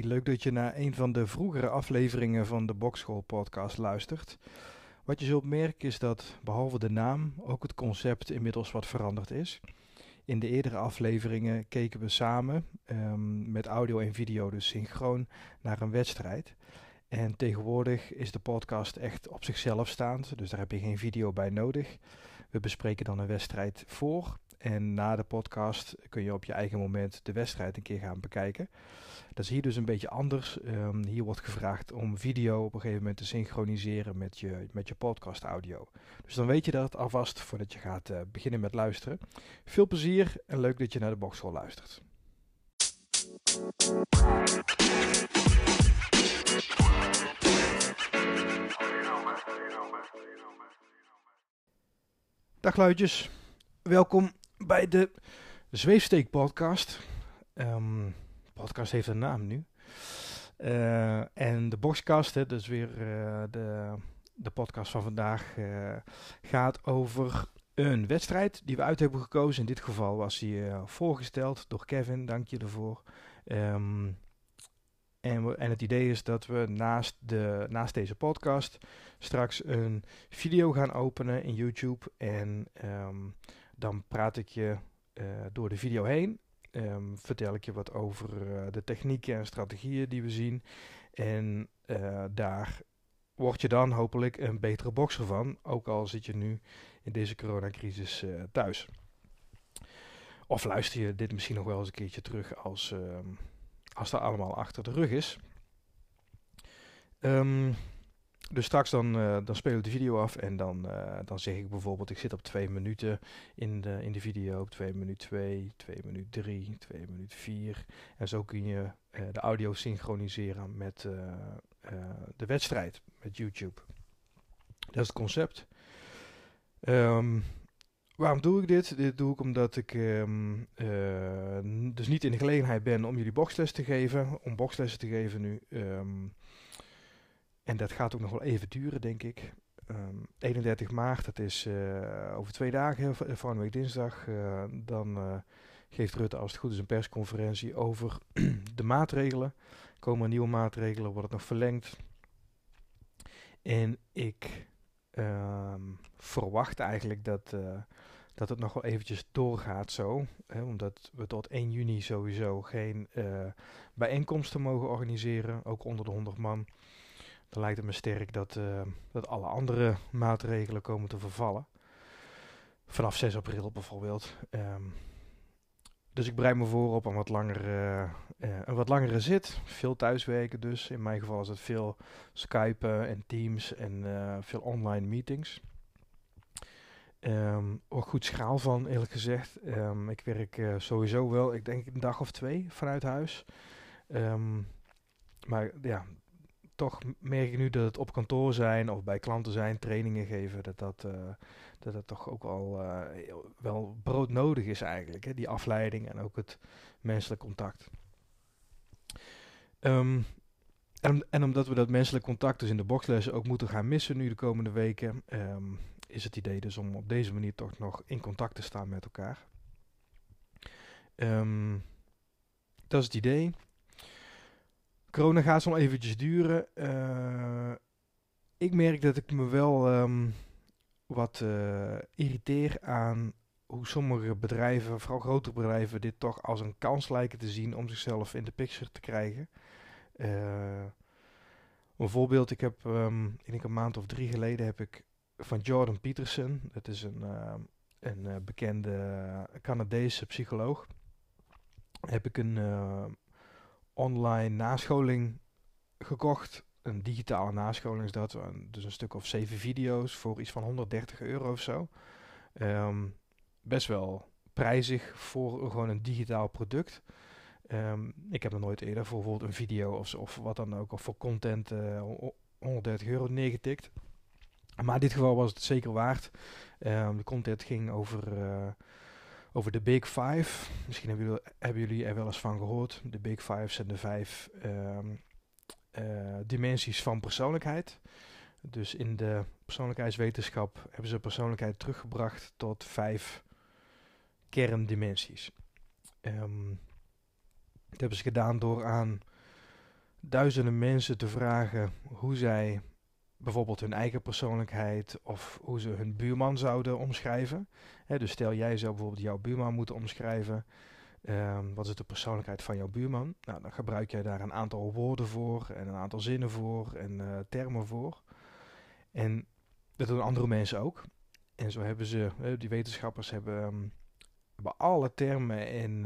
Leuk dat je naar een van de vroegere afleveringen van de Bokschool podcast luistert. Wat je zult merken is dat behalve de naam ook het concept inmiddels wat veranderd is. In de eerdere afleveringen keken we samen um, met audio en video dus synchroon naar een wedstrijd. En tegenwoordig is de podcast echt op zichzelf staand, dus daar heb je geen video bij nodig. We bespreken dan een wedstrijd voor en na de podcast kun je op je eigen moment de wedstrijd een keer gaan bekijken. Dat is hier dus een beetje anders. Um, hier wordt gevraagd om video op een gegeven moment te synchroniseren met je, met je podcast audio. Dus dan weet je dat alvast voordat je gaat uh, beginnen met luisteren. Veel plezier en leuk dat je naar de boxschool luistert. Dag luidjes, welkom bij de Zweefsteek podcast. Um, podcast heeft een naam nu. Uh, en de boxcast, hè, dus weer uh, de, de podcast van vandaag, uh, gaat over een wedstrijd die we uit hebben gekozen. In dit geval was die voorgesteld door Kevin, dank je ervoor. Um, en, en, het idee is dat we naast, de, naast deze podcast straks een video gaan openen in YouTube. En um, dan praat ik je door de video heen um, vertel ik je wat over uh, de technieken en strategieën die we zien. En uh, daar word je dan hopelijk een betere bokser van, ook al zit je nu in deze coronacrisis thuis. Of luister je dit misschien nog wel eens een keertje terug als, uh, als dat allemaal achter de rug is. Um, dus straks dan, uh, dan spelen de video af en dan, uh, dan zeg ik bijvoorbeeld, ik zit op 2 minuten in de, in de video, op 2 minuut 2, 2 minuut 3, 2 minuut 4. En zo kun je uh, de audio synchroniseren met de wedstrijd, met YouTube. Dat is het concept. Um, waarom doe ik dit? Dit doe ik omdat ik um, dus niet in de gelegenheid ben om jullie boxles te geven, om boxlessen te geven nu. Um, en dat gaat ook nog wel even duren, denk ik. Um, ehm, 31 maart, dat is uh, over twee dagen, volgende week dinsdag. Uh, dan geeft Rutte, als het goed is, een persconferentie over de maatregelen. Komen nieuwe maatregelen, wordt het nog verlengd. En ik um, verwacht eigenlijk dat, dat het nog wel eventjes doorgaat zo. Hè, omdat we tot 1 juni sowieso geen bijeenkomsten mogen organiseren, ook onder de 100 man lijkt het me sterk dat, uh, dat alle andere maatregelen komen te vervallen. Vanaf 6 april bijvoorbeeld. Um, dus ik bereid me voor op een wat langere, uh, een wat langere zit. Veel thuiswerken dus. In mijn geval is het veel Skypen en Teams en veel online meetings. Um, ook goed schaal van, eerlijk gezegd. Um, ik werk sowieso wel, ik denk een dag of twee vanuit huis. Maar ja, toch merk ik nu dat het op kantoor zijn of bij klanten zijn, trainingen geven, dat dat, uh, dat, dat toch ook al uh, wel broodnodig is eigenlijk. Hè? Die afleiding en ook het menselijk contact. Um, en, en, omdat we dat menselijk contact dus in de boxlessen ook moeten gaan missen nu de komende weken, um, is het idee dus om op deze manier toch nog in contact te staan met elkaar. Um, dat is het idee. Corona gaat zo eventjes duren. Uh, ik merk dat ik me wel um, wat uh, irriteer aan hoe sommige bedrijven, vooral grote bedrijven, dit toch als een kans lijken te zien om zichzelf in de picture te krijgen. Uh, een voorbeeld, ik heb, um, een maand of drie geleden heb ik van Jordan Peterson, dat is een, een bekende Canadese psycholoog, heb ik een online nascholing gekocht. Een digitale nascholing is dat. Dus een stuk of zeven video's voor iets van 130 euro of zo. Um, best wel prijzig voor gewoon een digitaal product. Um, ik heb nog nooit eerder voor bijvoorbeeld een video of, of wat dan ook, of voor content uh, eh, 130 euro neergetikt. Maar in dit geval was het zeker waard. Um, de content ging over uh, over de Big Five. Misschien hebben jullie, hebben jullie er wel eens van gehoord. De Big Five zijn de vijf um, uh, dimensies van persoonlijkheid. Dus in de persoonlijkheidswetenschap hebben ze persoonlijkheid teruggebracht tot vijf kerndimensies. Um, dat hebben ze gedaan door aan duizenden mensen te vragen hoe zij bijvoorbeeld hun eigen persoonlijkheid of hoe ze hun buurman zouden omschrijven. Dus stel jij zou bijvoorbeeld jouw buurman moeten omschrijven. Ehm, wat is de persoonlijkheid van jouw buurman? Nou, dan gebruik jij daar een aantal woorden voor en een aantal zinnen voor en uh, termen voor. En dat doen andere mensen ook. En zo hebben ze, die wetenschappers hebben, um, hebben alle termen en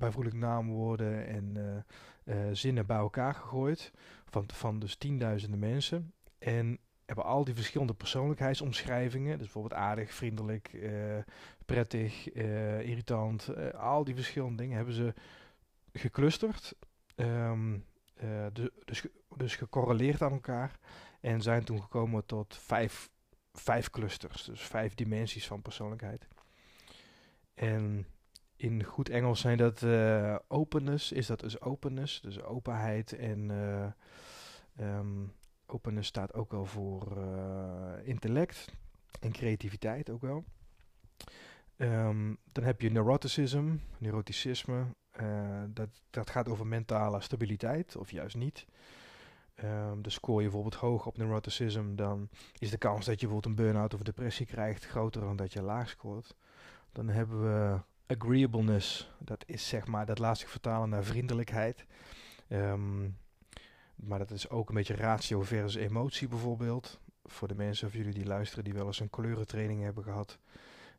uh, naamwoorden en uh, zinnen bij elkaar gegooid. Van, van dus tienduizenden mensen. En hebben al die verschillende persoonlijkheidsomschrijvingen. Dus bijvoorbeeld aardig, vriendelijk, uh, prettig, uh, irritant. Uh, al die verschillende dingen hebben ze geclusterd. Um, dus, dus gecorreleerd aan elkaar. En zijn toen gekomen tot vijf, vijf clusters. Dus vijf dimensies van persoonlijkheid. En in goed Engels zijn dat openness, is dat dus openness. Dus openheid en... Um, openness staat ook wel voor uh, intellect en creativiteit ook wel. Um, dan heb je neuroticism, neuroticisme. Uh, dat, dat gaat over mentale stabiliteit, of juist niet. Um, dus scoor je bijvoorbeeld hoog op neuroticism, dan is de kans dat je bijvoorbeeld een burn-out of depressie krijgt groter dan dat je laag scoort. Dan hebben we agreeableness, dat is zeg maar, dat laat zich vertalen naar vriendelijkheid. Um, maar dat is ook een beetje ratio versus emotie bijvoorbeeld. Voor de mensen of jullie die luisteren die wel eens een kleurentraining hebben gehad.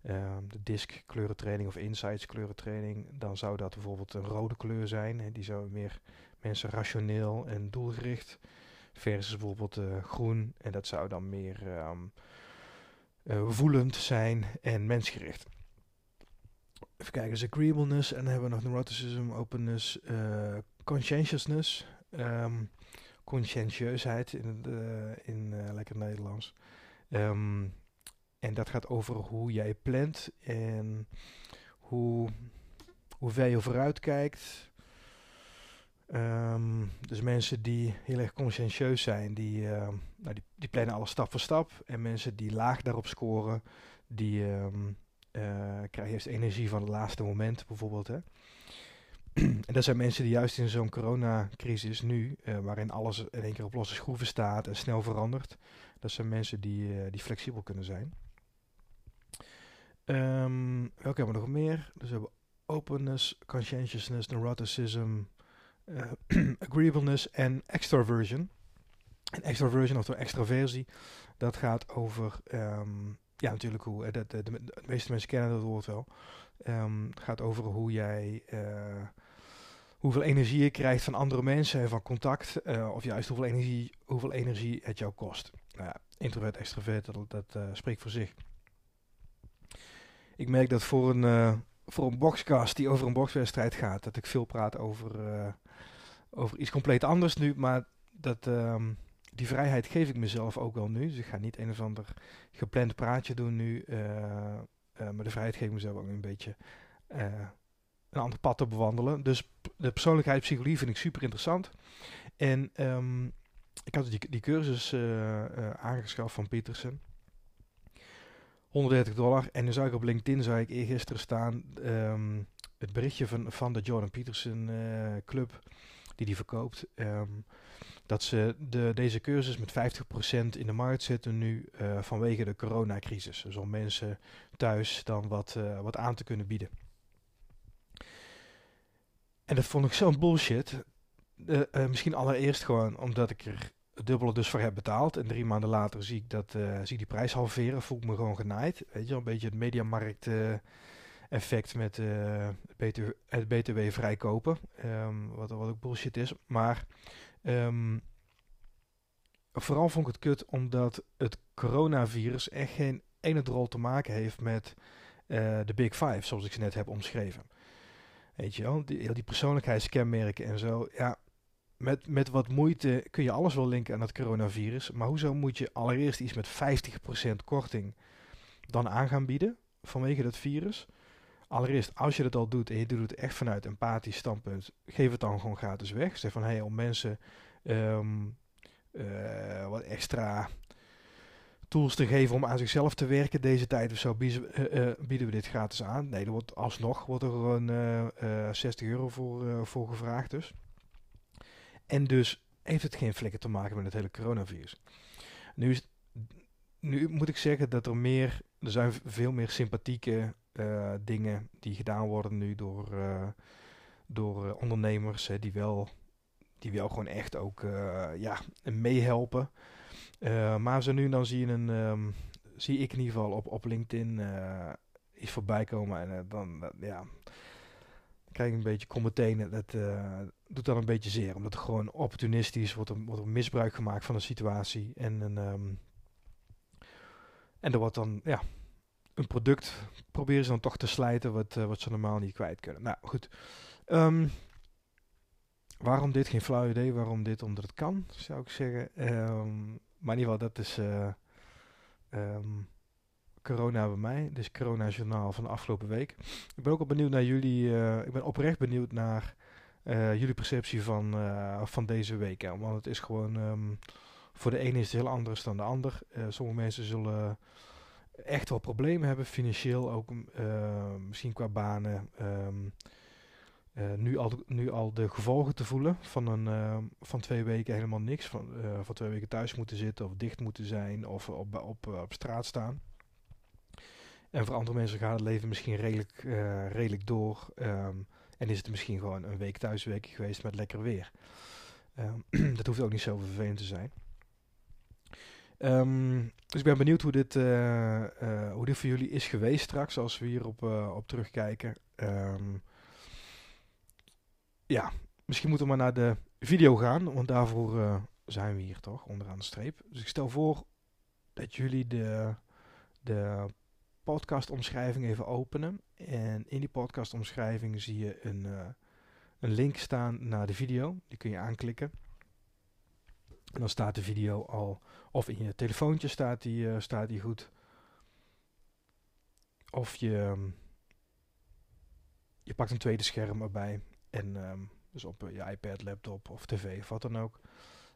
Um, de DISC kleurentraining of Insights kleurentraining. Dan zou dat bijvoorbeeld een rode kleur zijn. Die zou meer mensen rationeel en doelgericht. Versus bijvoorbeeld uh, groen. En dat zou dan meer um, uh, voelend zijn en mensgericht. Even kijken, dus agreeableness. En dan hebben we nog neuroticism, openness, uh, conscientiousness. Um, conscientieusheid in, uh, in uh, lekker Nederlands. Um, en dat gaat over hoe jij plant en hoe, hoe ver je vooruit kijkt. Um, dus mensen die heel erg conscientieus zijn, die, uh, nou, die, die, plannen alles stap voor stap. En mensen die laag daarop scoren, die um, krijgen eerst energie van het laatste moment bijvoorbeeld. Hè. en dat zijn mensen die juist in zo'n coronacrisis nu, uh, waarin alles in één keer op losse schroeven staat en snel verandert, dat zijn mensen die, uh, die flexibel kunnen zijn. Um, welke hebben we nog meer? Dus we hebben openness, conscientiousness, neuroticism, uh, agreeableness en extroversion. En extroversion, oftewel extraversie, dat gaat over, um, ja natuurlijk hoe, de, de, de, de, meeste mensen kennen dat woord wel. Um, gaat over hoe jij hoeveel energie je krijgt van andere mensen en van contact. Uh, of juist hoeveel energie, hoeveel energie het jou kost. Nou ja, introvert, extrovert, dat, dat uh, spreekt voor zich. Ik merk dat voor een, uh, voor een boxcast die over een boxwedstrijd gaat, dat ik veel praat over, over iets compleet anders nu. Maar dat, um, die vrijheid geef ik mezelf ook wel nu. Dus ik ga niet een of ander gepland praatje doen nu. maar de vrijheid geef ik mezelf ook een beetje een ander pad te bewandelen. Dus de persoonlijkheidspsychologie vind ik super interessant. En um, ik had die, die cursus uh, uh, aangeschaft van Petersen. 130 dollar. En dan zag ik op LinkedIn, zag ik eergisteren staan, um, het berichtje van, van de Jordan Peterson uh, Club, die die verkoopt. Um, dat ze de, deze cursus met 50% in de markt zetten nu vanwege de coronacrisis. Dus om mensen thuis dan wat, wat aan te kunnen bieden. En dat vond ik zo'n bullshit. Uh, misschien allereerst gewoon omdat ik er dubbele dus voor heb betaald. En drie maanden later zie ik, dat, uh, zie die prijs halveren. Voel ik me gewoon genaaid. Weet je, een beetje het mediamarkt effect met het, BTW, het BTW vrijkopen. Um, wat, wat ook bullshit is. Maar um, vooral vond ik het kut omdat het coronavirus echt geen ene rol te maken heeft met de Big Five, zoals ik ze net heb omschreven. Weet je wel, die, persoonlijkheidskenmerken en zo. Ja, met, met wat moeite kun je alles wel linken aan het coronavirus. Maar hoezo moet je allereerst iets met 50% korting dan aan gaan bieden vanwege dat virus? Allereerst, als je dat al doet en je doet het echt vanuit empathisch standpunt, geef het dan gewoon gratis weg. Zeg van, hé, hey, om mensen um, uh, wat extra tools te geven om aan zichzelf te werken deze tijd of zo, bieden, uh, uh, bieden we dit gratis aan. Nee, er wordt alsnog wordt er uh, 60 euro voor, voor gevraagd dus. En dus heeft het geen flikker te maken met het hele coronavirus. Nu, is, nu moet ik zeggen dat er meer, er zijn veel meer sympathieke dingen die gedaan worden nu door, door ondernemers hè, die, wel, die wel gewoon echt ook ja, meehelpen. Maar zo nu dan zie je een, um, zie ik in ieder geval op, op LinkedIn iets voorbij komen en dan, ja, krijg ik een beetje commentenen. Dat doet dan een beetje zeer, omdat er gewoon opportunistisch wordt er, wordt misbruik gemaakt van de situatie en een um, en er wordt dan, ja, een product proberen ze dan toch te slijten wat, uh, wat ze normaal niet kwijt kunnen. Nou goed. Um, waarom dit? Geen flauw idee. Waarom dit? Omdat het kan, zou ik zeggen. Um, maar in ieder geval, dat is uh, um, corona bij mij. Is corona journaal van de afgelopen week. Ik ben ook al benieuwd naar jullie. Uh, ik ben oprecht benieuwd naar jullie perceptie van, van deze week. Want het is gewoon... voor de ene is het heel anders dan de ander. sommige mensen zullen echt wel problemen hebben, financieel ook, misschien qua banen. Um, uh, nu, al, nu al de gevolgen te voelen van, een, uh, van twee weken helemaal niks. Van, van twee weken thuis moeten zitten of dicht moeten zijn of op, op, op straat staan. En voor andere mensen gaat het leven misschien redelijk, redelijk door. Um, en is het misschien gewoon een week thuiswerken geweest met lekker weer. Um, dat hoeft ook niet zo vervelend te zijn. Um, dus ik ben benieuwd hoe dit, hoe dit voor jullie is geweest straks, als we hierop uh, op terugkijken. Ja, misschien moeten we maar naar de video gaan, want daarvoor zijn we hier toch, onderaan de streep. Dus ik stel voor dat jullie de, de podcastomschrijving even openen. En in die podcastomschrijving zie je een, een link staan naar de video. Die kun je aanklikken. En dan staat de video al, of in je telefoontje staat die, uh, staat die goed. Of je, je pakt een tweede scherm erbij. En um, dus op uh, je iPad, laptop of tv of wat dan ook.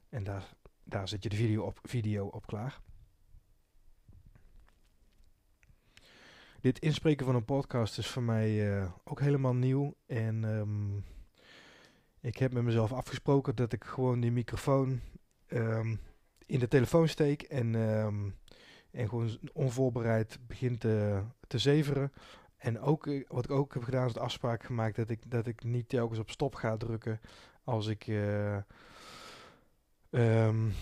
En daar, daar zet je de video op, video op klaar. Dit inspreken van een podcast is voor mij uh, ook helemaal nieuw. En um, ik heb met mezelf afgesproken dat ik gewoon die microfoon um, in de telefoon steek en, en gewoon onvoorbereid begin te, te zeveren. En ook, eh, wat ik ook heb gedaan, is de afspraak gemaakt dat ik, dat ik niet telkens op stop ga drukken als ik uh, um,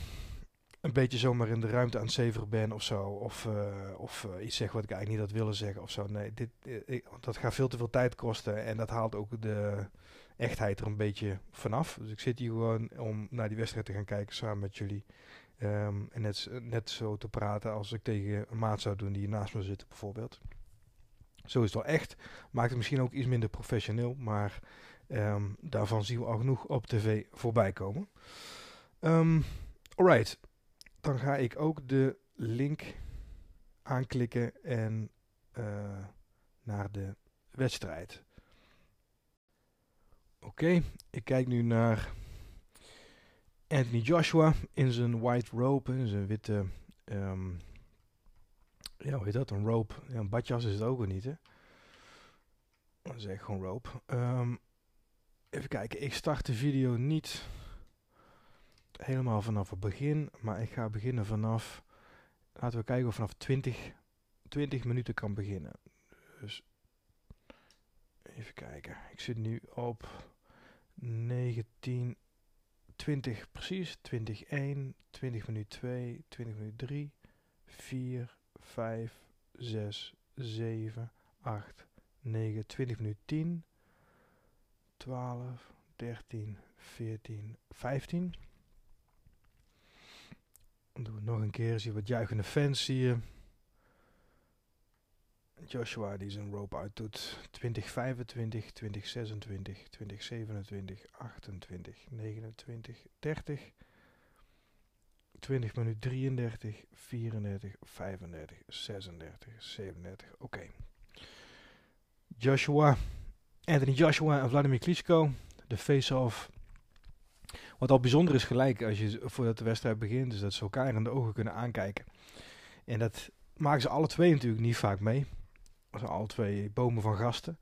een beetje zomaar in de ruimte aan het zeveren ben of zo. Of, uh, of iets zeg wat ik eigenlijk niet had willen zeggen of zo. Nee, dit, dat gaat veel te veel tijd kosten en dat haalt ook de echtheid er een beetje vanaf. Dus ik zit hier gewoon om naar die wedstrijd te gaan kijken samen met jullie. Um, en net, net zo te praten als ik tegen een maat zou doen die naast me zit bijvoorbeeld. Zo is het wel echt. Maakt het misschien ook iets minder professioneel, maar um, daarvan zien we al genoeg op tv voorbij komen. Um, alright, dan ga ik ook de link aanklikken en uh, naar de wedstrijd. Oké, ik kijk nu naar Anthony Joshua in zijn white robe, in zijn witte, um, ja hoe heet dat, een robe. Ja, een badjas is het ook al niet hè. Dan zeg ik gewoon robe. Um, even kijken, ik start de video niet helemaal vanaf het begin, maar ik ga beginnen vanaf, laten we kijken of vanaf 20, 20 minuten kan beginnen. Dus even kijken, ik zit nu op 19, 20 precies, 20, 1, 20 minuut 2, 20 minuut 3, 4, 5, 6, 7, 8, 9, 20 minuut 10, 12, 13, 14, 15. Dan doen we nog een keer, zie wat juichende fans zie je. Joshua die zijn rope uitdoet. 2025, 2026, 2027, 28, 29, 30. 20 minuut 33, 34, 35, 36, 37. Oké. Joshua, Anthony Joshua en Vladimir Klitschko. De face-off. Wat al bijzonder is gelijk als je voordat de wedstrijd begint, is dat ze elkaar in de ogen kunnen aankijken. En dat maken ze alle twee natuurlijk niet vaak mee. Dat zijn alle twee bomen van gasten.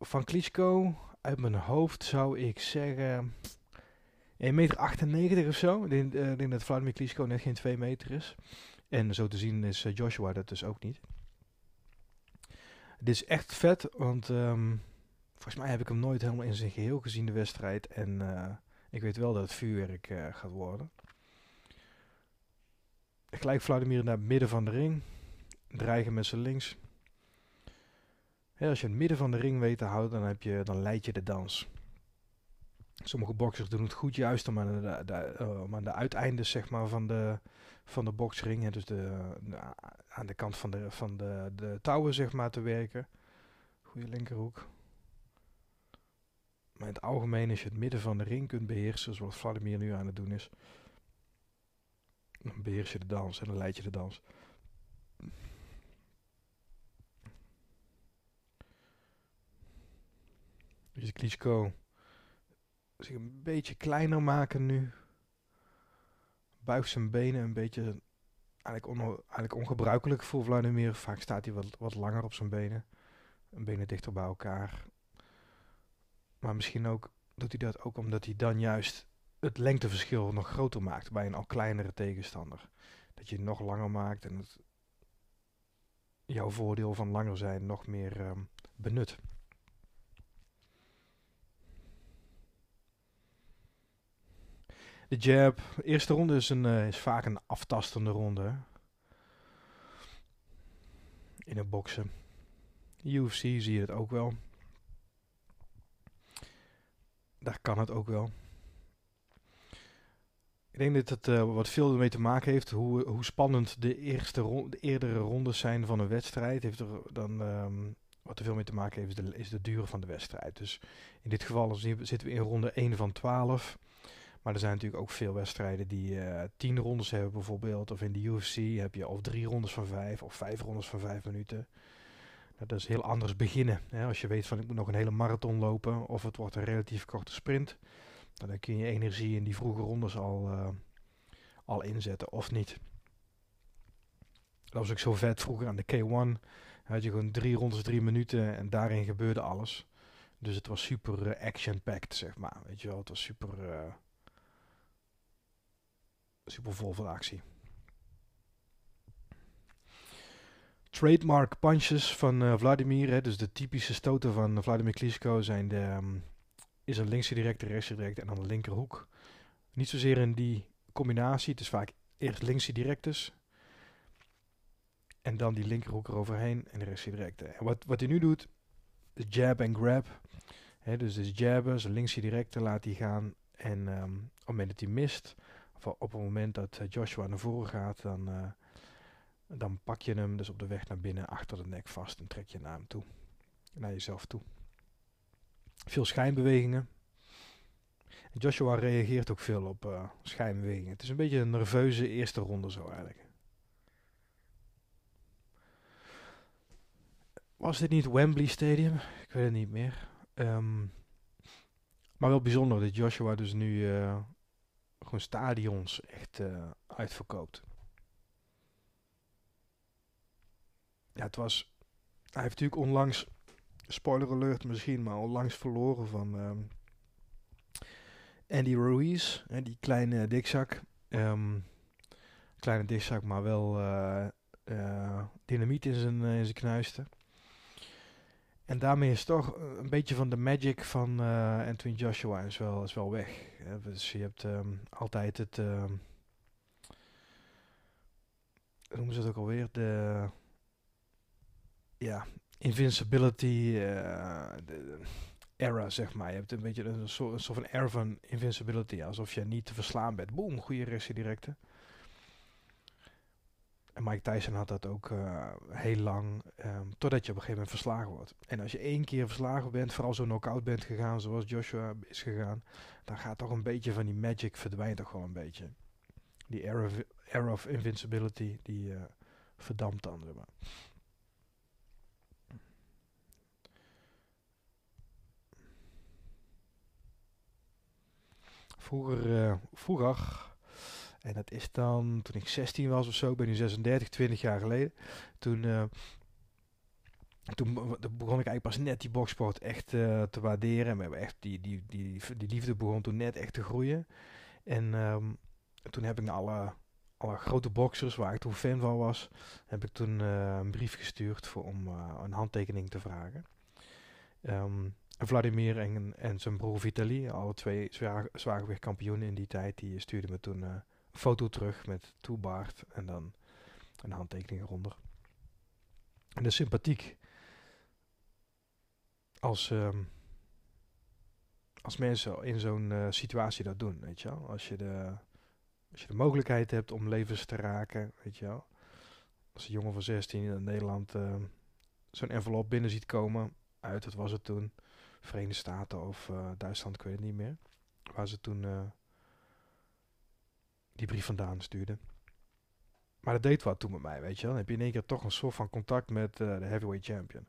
Van Klitschko, uit mijn hoofd zou ik zeggen... 1,98 meter of zo. Ik denk, dat Vladimir Klitschko net geen 2 meter is. En zo te zien is uh, Joshua dat dus ook niet. Dit is echt vet, want um, volgens mij heb ik hem nooit helemaal in zijn geheel gezien, de wedstrijd. En uh, ik weet wel dat het vuurwerk gaat worden. Gelijk Vladimir naar het midden van de ring. Dreigen met zijn links. Als je het midden van de ring weet te houden, dan, heb je, dan leid je de dans. Sommige boxers doen het goed juist om aan de, de, aan de zeg maar, van, de, van de boxring, hè, dus de, de, aan de kant van de, van de, de touwen zeg maar, te werken. Goede linkerhoek. Maar in het algemeen, als je het midden van de ring kunt beheersen, zoals Vladimir nu aan het doen is, dan beheers je de dans en dan leid je de dans. Dus Klitschko zich een beetje kleiner maken nu. Buigt zijn benen een beetje. Eigenlijk, on, eigenlijk ongebruikelijk voor Vladimir. Vaak staat hij wat, wat langer op zijn benen. Benen dichter bij elkaar. Maar misschien ook doet hij dat ook omdat hij dan juist het lengteverschil nog groter maakt bij een al kleinere tegenstander. Dat je nog langer maakt en jouw voordeel van langer zijn nog meer um, benut. De jab, eerste ronde is, een, uh, is vaak een aftastende ronde. In het boksen. UFC zie je het ook wel. Daar kan het ook wel. Ik denk dat het uh, wat veel ermee te maken heeft hoe, hoe spannend de, eerste ronde, de eerdere rondes zijn van een wedstrijd. Heeft er dan, um, wat er veel mee te maken heeft is de, is de duur van de wedstrijd. Dus in dit geval zitten we in ronde 1 van 12. Maar er zijn natuurlijk ook veel wedstrijden die uh, tien rondes hebben bijvoorbeeld. Of in de UFC heb je of drie rondes van vijf of vijf rondes van vijf minuten. Nou, dat is heel anders beginnen. Hè? Als je weet van ik moet nog een hele marathon lopen of het wordt een relatief korte sprint. Dan kun je energie in die vroege rondes al, uh, al inzetten of niet. Dat was ook zo vet vroeger aan de K1. Had je gewoon drie rondes, drie minuten en daarin gebeurde alles. Dus het was super uh, action-packed, zeg maar. Weet je wel, het was super... Uh, super vol van actie. Trademark punches van uh, Vladimir, hè, dus de typische stoten van Vladimir Klitschko zijn de, um, is een linkse directe, rechtse directe en dan de linkerhoek. Niet zozeer in die combinatie, het is vaak eerst linkse directes en dan die linkerhoek eroverheen en de rechtse directe. En wat, wat hij nu doet, is jab en grab. Hè, dus is jabben, zijn linkse directe laat hij gaan en um, op het moment dat hij mist, op het moment dat eh, Joshua naar voren gaat, dan, uh, dan pak je hem dus op de weg naar binnen achter de nek vast en trek je naar hem toe. Naar jezelf toe. Veel schijnbewegingen. En Joshua reageert ook veel op uh, schijnbewegingen. Het is een beetje een nerveuze eerste ronde zo eigenlijk. Was dit niet Wembley Stadium? Ik weet het niet meer. Um, maar wel bijzonder dat Joshua dus nu gewoon stadions echt uh, uitverkoopt. Ja, het was. Hij heeft natuurlijk onlangs, spoiler alert misschien, maar onlangs verloren van um, Andy Ruiz, hè, die kleine dikzak. Um, kleine dikzak, maar wel uh, uh, dynamiet in zijn, in zijn knuisten. En daarmee is toch een beetje van de magic van uh, Anthony Joshua is wel, is wel weg. Ja, dus je hebt um, altijd het... Um, noemen ze het ook alweer? De... Ja, invincibility uh, era, zeg maar. Je hebt een beetje een soort, een van air van invincibility. Alsof je niet te verslaan bent. Boom, goede reactie directe. En Mike Tyson had dat ook uh, heel lang, um, totdat je op een gegeven moment verslagen wordt. En als je één keer verslagen bent, vooral zo knock-out bent gegaan, zoals Joshua is gegaan, dan gaat toch een beetje van die magic verdwijnt toch gewoon een beetje. Die air of, invincibility, die uh, verdampt dan, zeg. Vroeger, uh, vroeger en dat is dan toen ik 16 was of zo, ik ben nu 36, 20 jaar geleden. Toen uh, toen begon ik eigenlijk pas net die boksport echt te waarderen. En echt die, die, die, die liefde begon toen net echt te groeien. En ehm, toen heb ik naar alle, alle grote boxers, waar ik toen fan van was, heb ik toen een brief gestuurd voor, om een handtekening te vragen. Um, Vladimir en, en zijn broer Vitali, alle twee zwaar, zwaargewicht kampioenen in die tijd, die stuurden me toen foto terug met toebaard en dan een handtekening eronder. En dat is sympathiek als, um, als mensen in zo'n uh, situatie dat doen, weet je wel. Als je, de, als je de mogelijkheid hebt om levens te raken, weet je wel. Als een jongen van 16 in Nederland uh, zo'n envelop binnen ziet komen, uit, wat was het toen, Verenigde Staten of uh, Duitsland, ik weet het niet meer. Waar ze toen die brief vandaan stuurden. Maar dat deed wat toen met mij, weet je wel. Dan heb je in één keer toch een soort van contact met uh, de heavyweight champion.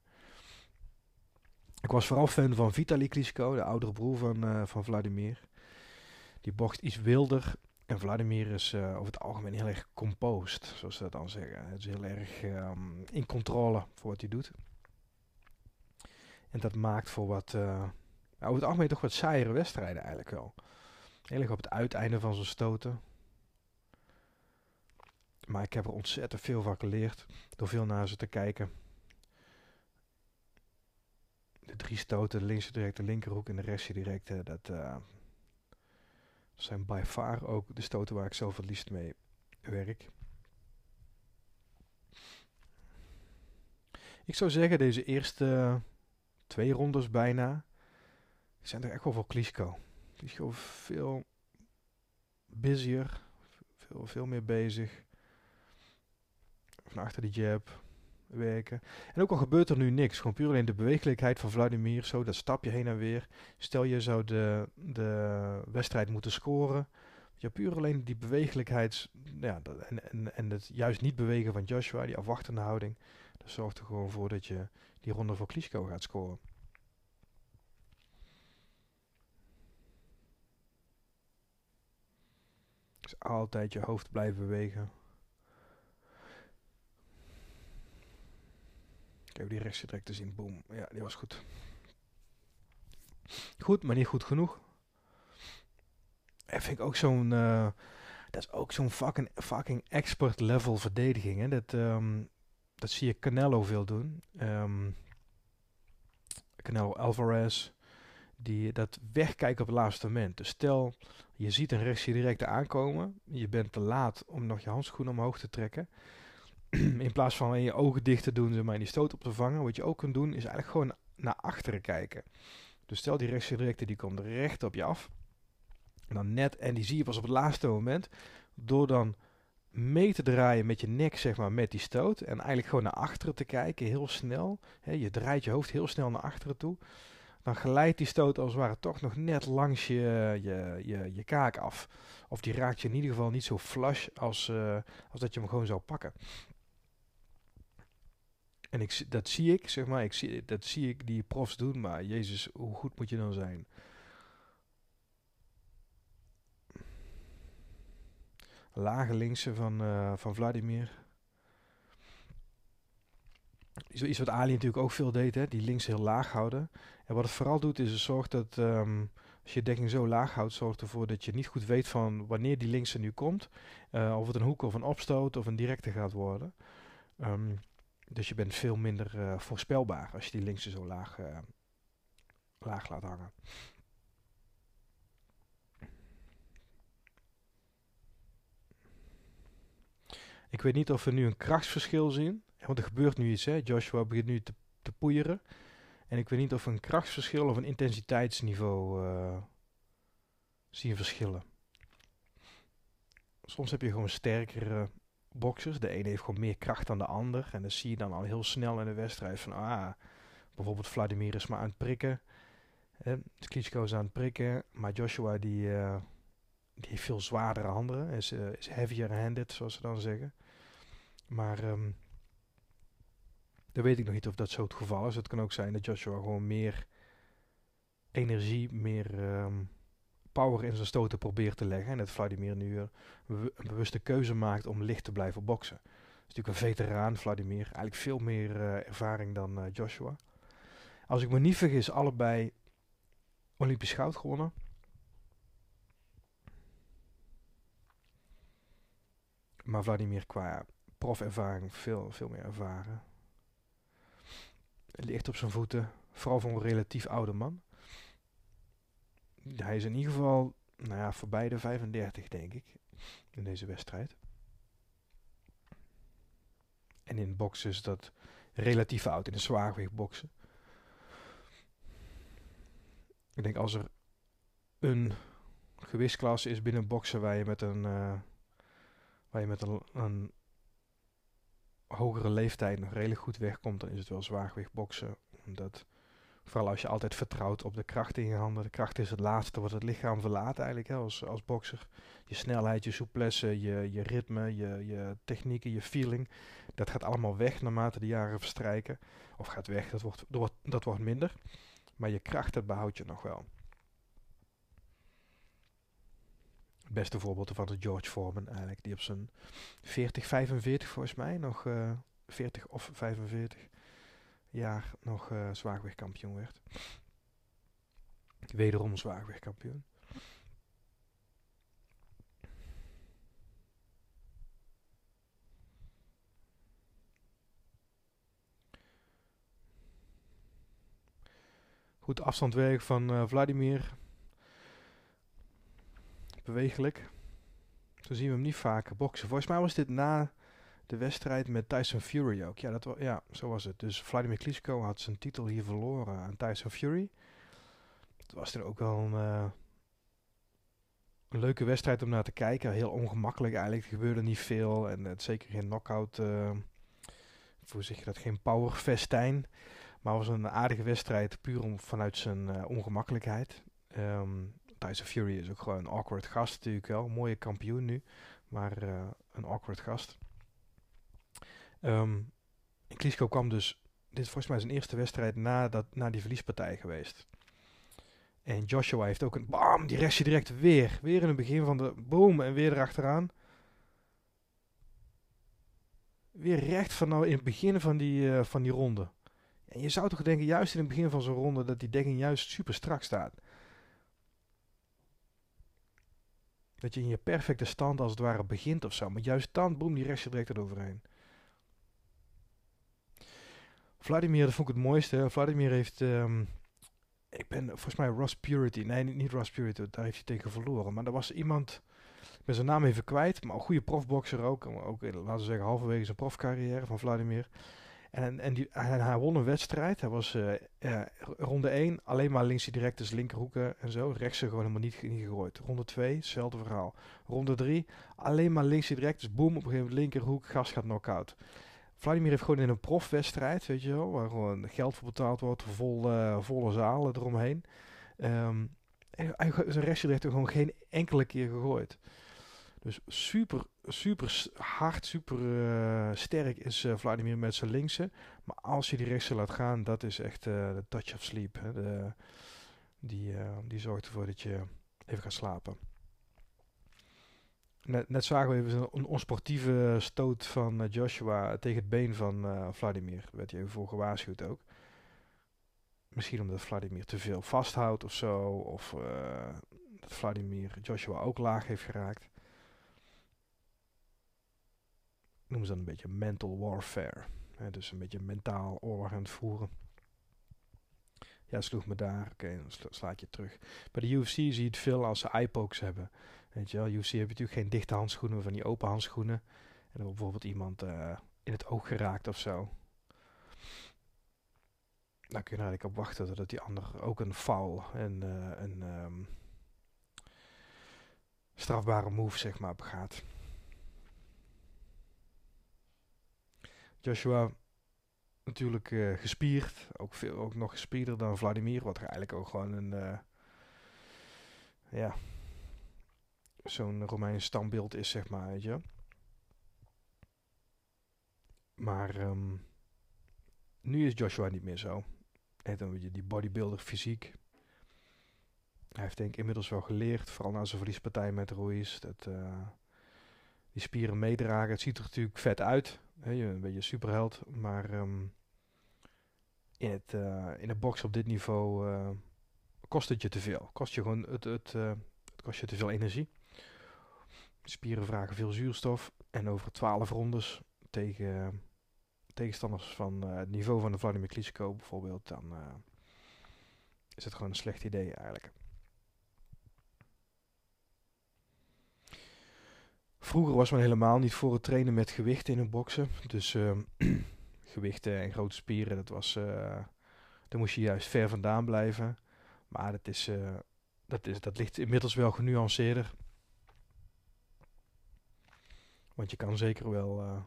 Ik was vooral fan van Vitaly Klitschko, de oudere broer van, uh, van Vladimir. Die bocht iets wilder. En Vladimir is uh, over het algemeen heel erg composed, zoals ze dat dan zeggen. Het is heel erg um, in controle voor wat hij doet. En dat maakt voor wat, over het algemeen toch wat saaiere wedstrijden eigenlijk wel. Heel erg op het uiteinde van zijn stoten. Maar ik heb er ontzettend veel van geleerd door veel naar ze te kijken. De drie stoten, de linkse directe linkerhoek en de rechtse directe, dat uh, zijn by far ook de stoten waar ik zelf het liefst mee werk. Ik zou zeggen, deze eerste twee rondes bijna, zijn er echt wel voor Klitschko. Klitschko veel busier, veel, veel meer bezig van achter die jab werken. En ook al gebeurt er nu niks, gewoon puur alleen de bewegelijkheid van Vladimir, zo dat stapje heen en weer. Stel je zou de, de wedstrijd moeten scoren. Ja, puur alleen die bewegelijkheid ja, en, en, en het juist niet bewegen van Joshua, die afwachtende houding, dat zorgt er gewoon voor dat je die ronde voor Klitschko gaat scoren. Dus altijd je hoofd blijven bewegen. Ik heb die rechtse direct te zien. Boom. Ja, die was goed. Goed, maar niet goed genoeg. En vind ik ook zo'n... Uh, dat is ook zo'n fucking, fucking expert level verdediging. Hè? Dat, um, dat zie je Canelo veel doen. Um, Canelo Alvarez. Die dat wegkijken op het laatste moment. Dus stel, je ziet een rechtse direct aankomen. Je bent te laat om nog je handschoen omhoog te trekken. in plaats van je ogen dicht te doen, zeg maar, die stoot op te vangen, wat je ook kunt doen, is eigenlijk gewoon naar achteren kijken. Dus stel die rechtsgedirecte die komt recht op je af. En dan net, en die zie je pas op het laatste moment, door dan mee te draaien met je nek, zeg maar, met die stoot. En eigenlijk gewoon naar achteren te kijken, heel snel. je draait je hoofd heel snel naar achteren toe. Dan glijdt die stoot als het ware toch nog net langs je, je, je, je kaak af. Of die raakt je in ieder geval niet zo flush als, uh, als dat je hem gewoon zou pakken. En ik, dat zie ik, zeg maar, ik zie, dat zie ik die profs doen, maar Jezus, hoe goed moet je dan zijn? Lage linkse van, uh, van Vladimir. Iets wat Ali natuurlijk ook veel deed, hè? die links heel laag houden. En wat het vooral doet, is het zorgt dat um, als je dekking zo laag houdt, zorgt ervoor dat je niet goed weet van wanneer die linkse nu komt. Uh, of het een hoek of een opstoot of een directe gaat worden. Um, dus je bent veel minder uh, voorspelbaar als je die linkse zo laag, uh, laag laat hangen. Ik weet niet of we nu een krachtsverschil zien. Want er gebeurt nu iets. Hè? Joshua begint nu te, te poeieren. En ik weet niet of we een krachtsverschil of een intensiteitsniveau uh, zien verschillen. Soms heb je gewoon sterkere boxers. De ene heeft gewoon meer kracht dan de ander. En dan zie je dan al heel snel in de wedstrijd van, ah, bijvoorbeeld Vladimir is maar aan het prikken. Eh, Klitschko is aan het prikken. Maar Joshua die, uh, die heeft veel zwaardere handen. Is, uh, is heavier handed, zoals ze dan zeggen. Maar um, weet ik nog niet of dat zo het geval is. Het kan ook zijn dat Joshua gewoon meer energie, meer... Um, power in zijn stoten probeert te leggen. En dat Vladimir nu een bewuste keuze maakt om licht te blijven boksen. is natuurlijk een veteraan, Vladimir. Eigenlijk veel meer eh, ervaring dan eh, Joshua. Als ik me niet vergis, allebei Olympisch goud gewonnen. Maar Vladimir qua profervaring veel, veel meer ervaren. Ligt op zijn voeten. Vooral voor een relatief oude man. Hij is in ieder geval nou ja, voorbij de 35, denk ik. In deze wedstrijd. En in boksen is dat relatief oud. In de zwaargewicht boksen. Ik denk als er een gewichtsklasse is binnen boksen waar je met een, uh, waar je met een, een hogere leeftijd nog redelijk goed wegkomt, dan is het wel zwaargewicht boksen. Omdat, vooral als je altijd vertrouwt op de kracht in je handen. De kracht is het laatste wat het lichaam verlaat eigenlijk hè, als, als bokser. Je snelheid, je souplesse, je, je ritme, je, je technieken, je feeling. Dat gaat allemaal weg naarmate de jaren verstrijken. Of gaat weg, dat wordt, dat wordt, minder. Maar je kracht, dat behoud je nog wel. Het beste voorbeeld ervan is George Foreman eigenlijk. Die op zijn 40, 45 volgens mij nog... Uh, eh, 40 of 45 jaar nog uh, zwaargewichtkampioen werd. Wederom zwaargewichtkampioen. Goed afstandwerk van uh, Vladimir. Bewegelijk. Zo zien we hem niet vaker boksen. Volgens mij was dit na de wedstrijd met Tyson Fury ook. Ja, dat ja zo was het. Dus Vladimir Klitschko had zijn titel hier verloren aan Tyson Fury. Het was dan ook wel een, een, leuke wedstrijd om naar te kijken. Heel ongemakkelijk eigenlijk. Er gebeurde niet veel. En het zeker geen knockout. Uh, zeg je dat? Geen powerfestijn. Maar het was een aardige wedstrijd, puur om, vanuit zijn uh, ongemakkelijkheid. Um, Tyson Fury is ook gewoon een awkward gast natuurlijk wel. Mooie kampioen nu, maar een awkward gast. Um, en Klitschko kwam dus, dit is volgens mij zijn eerste wedstrijd na, dat, na die verliespartij geweest. En Joshua heeft ook een bam, die restje direct weer. Weer in het begin van de boom en weer erachteraan. Weer recht van nou in het begin van die, uh, van die ronde. En je zou toch denken, juist in het begin van zo'n ronde, dat die dekking juist super strak staat. Dat je in je perfecte stand als het ware begint of zo. Maar juist dan, boem, die restje direct eroverheen. Vladimir, dat vond ik het mooiste. Vladimir heeft, um, ik ben volgens mij Ross Purity. Nee, niet Ross Purity, daar heeft hij tegen verloren. Maar er was iemand, ik ben zijn naam even kwijt, maar een goede profboxer ook. Ook, laten we zeggen, halverwege zijn profcarrière van Vladimir. En, en, die, hij, won een wedstrijd. Hij was uh, uh, ronde 1 alleen maar links direct, dus linkerhoeken en zo. Rechtse gewoon helemaal niet, niet gegooid. Ronde 2, hetzelfde verhaal. Ronde 3, alleen maar links direct, dus boom, op een gegeven moment linkerhoek, gas gaat knock-out. Vladimir heeft gewoon in een profwedstrijd, weet je wel, waar gewoon geld voor betaald wordt, vol, uh, volle zalen eromheen. Um, hij, hij, zijn rechtse direct gewoon geen enkele keer gegooid. Dus super, super hard, super uh, sterk is uh, Vladimir met zijn linkse. Maar als je die rechtse laat gaan, dat is echt de touch of sleep. Hè. De, die, die zorgt ervoor dat je even gaat slapen. Net, net zagen we even een onsportieve stoot van Joshua tegen het been van Vladimir. Daar werd hij even voor gewaarschuwd ook. Misschien omdat Vladimir te veel vasthoudt of zo. Of dat Vladimir Joshua ook laag heeft geraakt noemen ze dan een beetje mental warfare. Dus een beetje mentaal oorlog aan het voeren. Ja, sloeg me daar. Oké, dan sla slaat je terug. Bij de UFC zie je het veel als ze eyepokes hebben. Weet je wel, heb je natuurlijk geen dichte handschoenen, van die open handschoenen. En dan bijvoorbeeld iemand uh, in het oog geraakt of zo. Dan kun je er eigenlijk op wachten dat die ander ook een foul en een um, strafbare move zeg maar begaat. Joshua natuurlijk uh, gespierd. Ook, veel, ook nog gespierder dan Vladimir. Wat er eigenlijk ook gewoon een... Ja... Zo'n Romeins standbeeld is, zeg maar, weet je. Maar... Um, nu is Joshua niet meer zo. En dan je die bodybuilder fysiek. Hij heeft denk ik inmiddels wel geleerd, vooral na zijn verliespartij met Ruiz, dat uh, die spieren meedragen. Het ziet er natuurlijk vet uit, Hè, een beetje superheld, maar ehm, in, het, eh, in de box op dit niveau eh, kost het je te veel. Kost je gewoon het, het, eh, het kost je te veel energie. Spieren vragen veel zuurstof. En over 12 rondes tegen tegenstanders van het niveau van de Vladimir Klitschko bijvoorbeeld, dan is het gewoon een slecht idee eigenlijk. Vroeger was men helemaal niet voor het trainen met gewichten in een boksen. Dus uh, gewichten en grote spieren, dat was, daar moest je juist ver vandaan blijven. Maar dat, is, dat, is, dat ligt inmiddels wel genuanceerder. Want je kan zeker wel eh,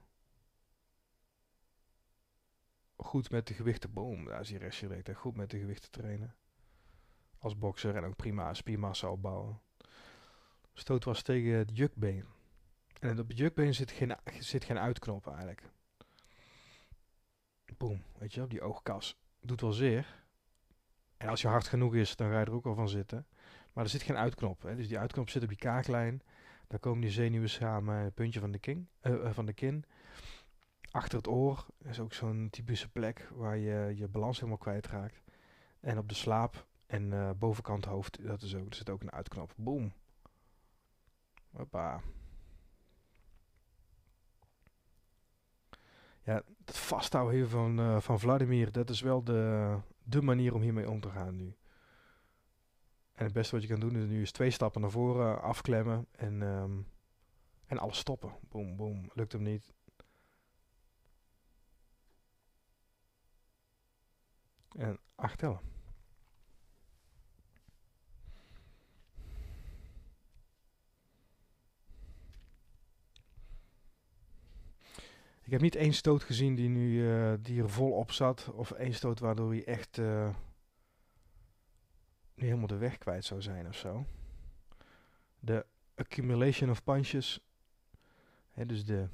goed met de gewichten, boom, daar is die restje goed met de gewichten trainen. Als bokser en ook prima spiermassa opbouwen. Stoot was tegen het jukbeen. En op het jukbeen zit geen, zit geen uitknop eigenlijk. Boom, weet je, op die oogkas. Doet wel zeer. En als je hard genoeg is, dan ga je er ook al van zitten. Maar er zit geen uitknop. Hè. Dus die uitknop zit op die kaaklijn. Daar komen die zenuwen samen, puntje van de, kin, uh, van de kin. Achter het oor is ook zo'n typische plek waar je je balans helemaal kwijtraakt. En op de slaap en uh, bovenkant hoofd, dat is ook, er zit ook een uitknop. Boom. Hoppa. ja, het vasthouden van, uh, van Vladimir, dat is wel de, de manier om hiermee om te gaan nu. En het beste wat je kan doen is nu is twee stappen naar voren afklemmen en, um, en alles stoppen. Boom, boom. Lukt hem niet. En acht tellen. Ik heb niet één stoot gezien die, nu, uh, die er volop zat. Of één stoot waardoor hij echt uh, nu helemaal de weg kwijt zou zijn of zo. De accumulation of punches. Hè, dus de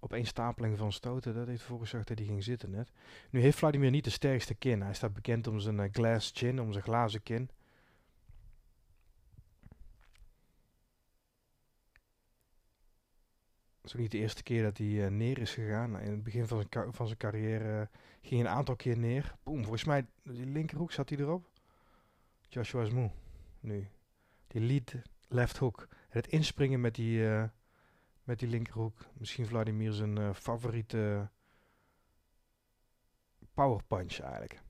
opeenstapeling van stoten. Dat heeft gezorgd dat hij ging zitten net. Nu heeft Vladimir niet de sterkste kin. Hij staat bekend om zijn uh, glass chin. Om zijn glazen kin. is ook niet de eerste keer dat hij uh, neer is gegaan. In het begin van zijn, van zijn carrière uh, ging hij een aantal keer neer. Boom, volgens mij, die linkerhoek zat hij erop. Joshua is moe, nu. Die lead left hook. Het inspringen met die, uh, met die linkerhoek. Misschien Vladimir zijn favoriete power punch eigenlijk.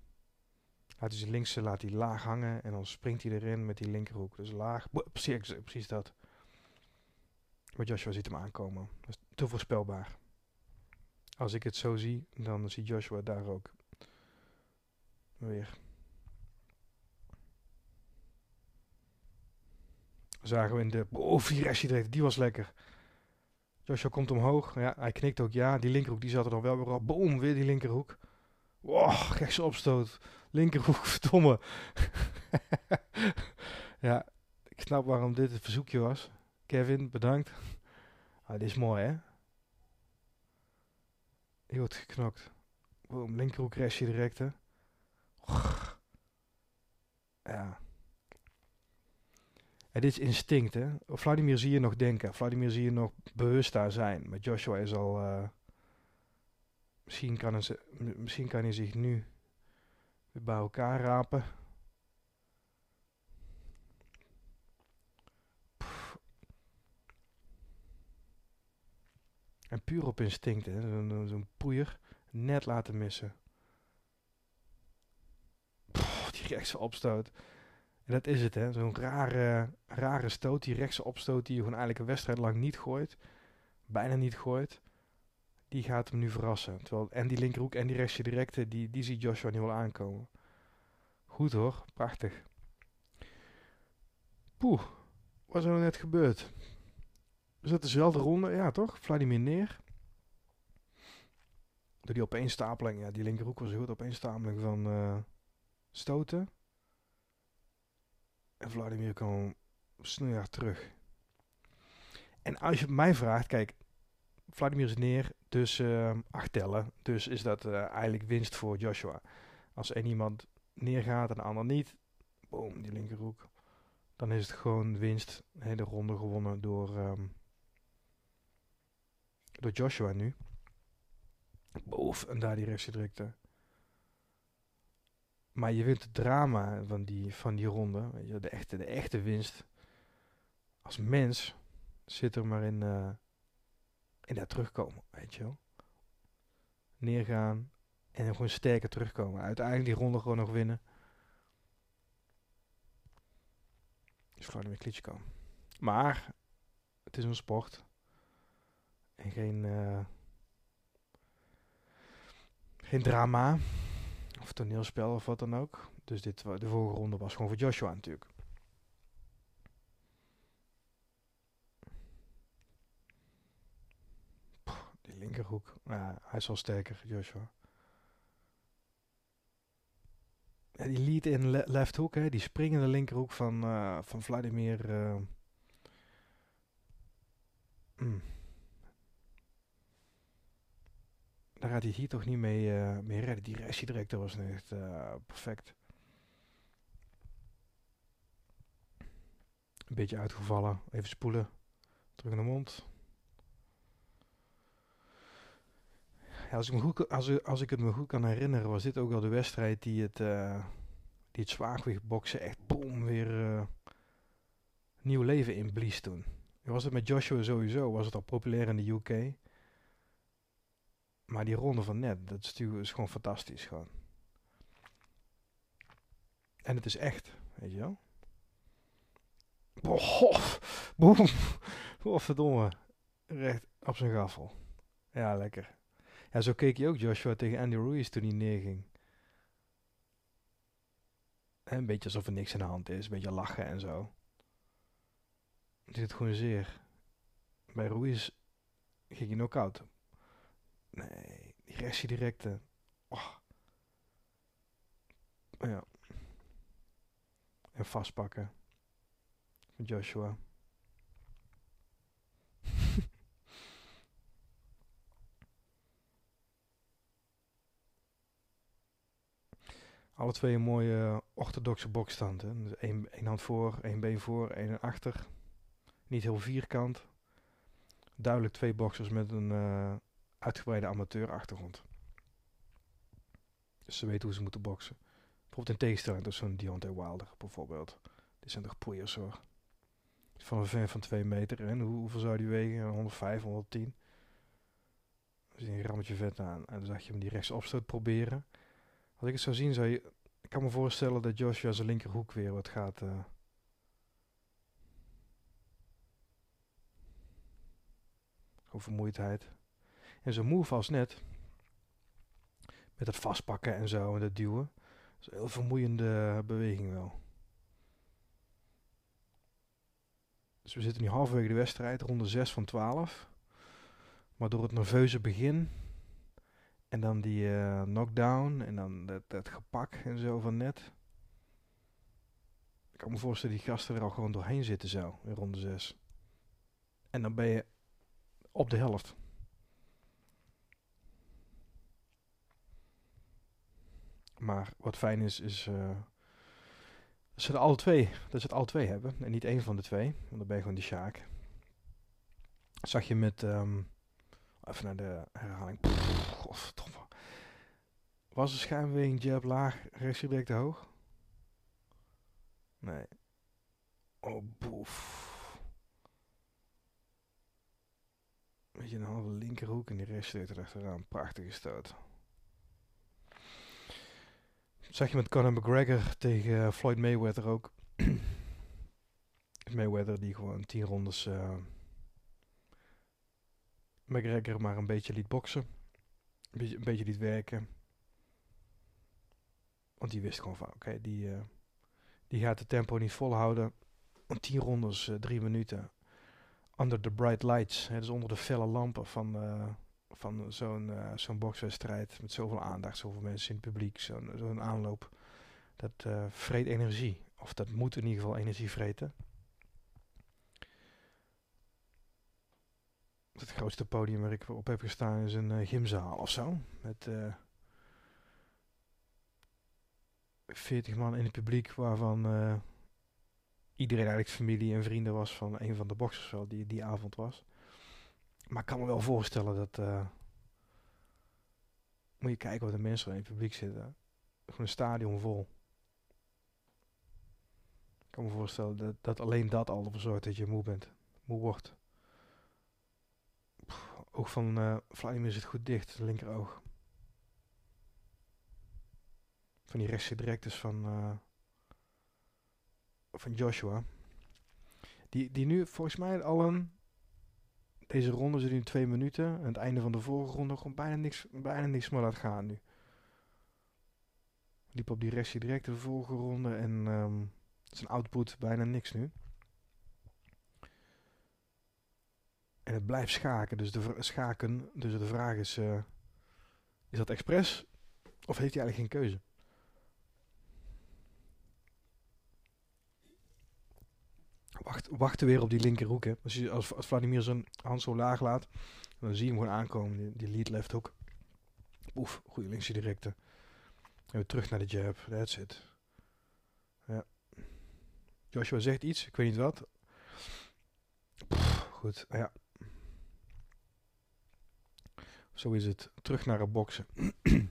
Laat hij zijn linkse laat hij laag hangen en dan springt hij erin met die linkerhoek. Dus laag, precies, precies dat. Maar Joshua ziet hem aankomen. Dat is te voorspelbaar. Als ik het zo zie, dan ziet Joshua daar ook weer. Zagen we in de... Oh, vier direct. Die was lekker. Joshua komt omhoog. Ja, hij knikt ook ja. Die linkerhoek die zat er dan wel weer op. Boom, weer die linkerhoek. Wow, rechtse opstoot. Linkerhoek, verdomme. ja, ik snap waarom dit het verzoekje was. Kevin, bedankt. Ah, dit is mooi, hè? Je wordt geknokt. Boom, linkerhoek restje direct, hè? Ja. Dit is instinct, hè? Vladimir zie je nog denken. Vladimir zie je nog bewust daar zijn. Maar Joshua is al... Uh, misschien, kan hij, misschien kan hij zich nu weer bij elkaar rapen. En puur op instinct, zo'n zo poeier, net laten missen. Die rechtse opstoot. En dat is het, hè. Zo'n rare, rare stoot, die rechtse opstoot die je gewoon eigenlijk een wedstrijd lang niet gooit. Bijna niet gooit. Die gaat hem nu verrassen. Terwijl en die linkerhoek en die rechtse directe, die, die ziet Joshua nu wel aankomen. Goed hoor, prachtig. Poeh, wat is er nou net gebeurd? Is dat dezelfde ronde? Ja, toch? Vladimir neer. Door die opeenstapeling. Ja, die linkerhoek was goed. Opeenstapeling van uh, stoten. En Vladimir kwam snoeihard terug. En als je mij vraagt, kijk, Vladimir is neer, dus uh, acht tellen. Dus is dat uh, eigenlijk winst voor Joshua. Als één iemand neergaat en de ander niet, boom, die linkerhoek. Dan is het gewoon winst. Hele ronde gewonnen door, um, door Joshua nu. Boef, en daar die rechtse drukte. Maar je wint het drama van die, van die ronde. Weet je, de, echte, de echte winst. Als mens zit er maar in, uh, in dat terugkomen, weet je wel. Neergaan en dan gewoon sterker terugkomen. Uiteindelijk die ronde gewoon nog winnen. Is Vladimir Klitschko. Maar het is een sport. En geen, uh, geen drama. Of toneelspel of wat dan ook. Dus dit, de vorige ronde was gewoon voor Joshua natuurlijk. die linkerhoek. Hij is wel sterker, Joshua. Die lead in le left hoek, hè, die springende linkerhoek van, uh, van Vladimir. Uh. Daar gaat hij hier toch niet mee, uh, mee redden. Die restje direct, dat was echt perfect. Een beetje uitgevallen. Even spoelen. Terug in de mond. Als, ik me goed, als, als ik het me goed kan herinneren, was dit ook wel de wedstrijd die het, uh, die het zwaargewichtboksen echt boom weer uh, nieuw leven inblies toen. Was het met Joshua sowieso, was het al populair in de UK. Maar die ronde van net, dat is, is gewoon fantastisch gewoon. En het is echt, weet je wel. Bof, boem. Oh, verdomme. Recht op zijn gaffel. Ja, lekker. Ja, zo keek je ook Joshua tegen Andy Ruiz toen hij neerging. Een beetje alsof er niks aan de hand is. Een beetje lachen en zo. Het zit gewoon zeer. Bij Ruiz ging hij knock-out. Nee, die rechtsie directe. Oh. Ja. En vastpakken. Joshua. Alle twee een mooie uh, orthodoxe bokstand. Hè? Dus hand voor, één been voor, één achter. Niet heel vierkant. Duidelijk twee boxers met een uh, uitgebreide amateurachtergrond. Dus ze weten hoe ze moeten boksen. Bijvoorbeeld in tegenstelling tot zo'n Deontay Wilder bijvoorbeeld. Dit zijn toch poeiers hoor. Van een ver van 2 meter. En hoe, hoeveel zou die wegen? 105, 110. Dus een rammetje vet aan. En dan zag je hem die rechtsopstoot proberen. Als ik het zou zien, zou je... Ik kan me voorstellen dat Joshua zijn linkerhoek weer wat gaat... Uh, vermoeidheid. En zo'n move als net, met het vastpakken en zo en het duwen, dat is een heel vermoeiende beweging wel. Dus we zitten nu halverwege de wedstrijd, ronde 6 van 12. Maar door het nerveuze begin en dan die uh, knockdown en dan dat, dat gepak en zo van net. Ik kan me voorstellen die gasten er al gewoon doorheen zitten zo in ronde 6. En dan ben je op de helft. Maar wat fijn is, is uh, dat ze er alle twee, dat ze het alle twee hebben. En niet één van de twee. Want dan ben je gewoon die Sjaak. Zag je met, um, even naar de herhaling. Godverdomme. Was de schuimweging jab laag, rechts direct hoog? Nee. Oh, boef. Weet je, een halve linkerhoek en die rechts er achteraan. Prachtige stoot. Zag je met Conor McGregor tegen Floyd Mayweather ook. Mayweather die gewoon tien rondes uh, McGregor maar een beetje liet boksen. Een beetje, een beetje liet werken. Want die wist gewoon van, oké, die, uh, die gaat de tempo niet volhouden. 10 rondes, uh, drie minuten. Under the bright lights, hè, dus onder de felle lampen van, van zo'n zo'n bokswedstrijd. Met zoveel aandacht, zoveel mensen in het publiek, zo'n zo'n aanloop. Dat vreet energie. Of dat moet in ieder geval energie vreten. Het grootste podium waar ik op heb gestaan is een gymzaal of zo. Met 40 man in het publiek, waarvan uh, iedereen eigenlijk familie en vrienden was van een van de boxers wel, die die avond was. Maar ik kan me wel voorstellen dat, uh, Moet je kijken wat de mensen in het publiek zitten. Gewoon een stadion vol. Ik kan me voorstellen dat, dat alleen dat al ervoor zorgt dat je moe bent. Moe wordt. Oog van uh, Vladimir zit goed dicht, het linkeroog. Van die rechtse directes van, uh, van Joshua. Die, die nu volgens mij al een deze ronde zit nu twee minuten. Aan het einde van de vorige ronde gewoon bijna niks, bijna niks meer laat gaan nu. Liep op die directie direct de vorige ronde en zijn output bijna niks nu. En het blijft schaken, dus de, schaken, dus de vraag is, uh, is dat expres of heeft hij eigenlijk geen keuze? Wacht, wachten weer op die linkerhoek. Hè. Als, als, als Vladimir zijn hand zo laag laat, dan zie je hem gewoon aankomen, die, lead left hook. Oef, goede linkse directe. En we terug naar de jab, that's it. Ja. Joshua zegt iets, ik weet niet wat. goed, ja. Zo is het. Terug naar het boksen. is een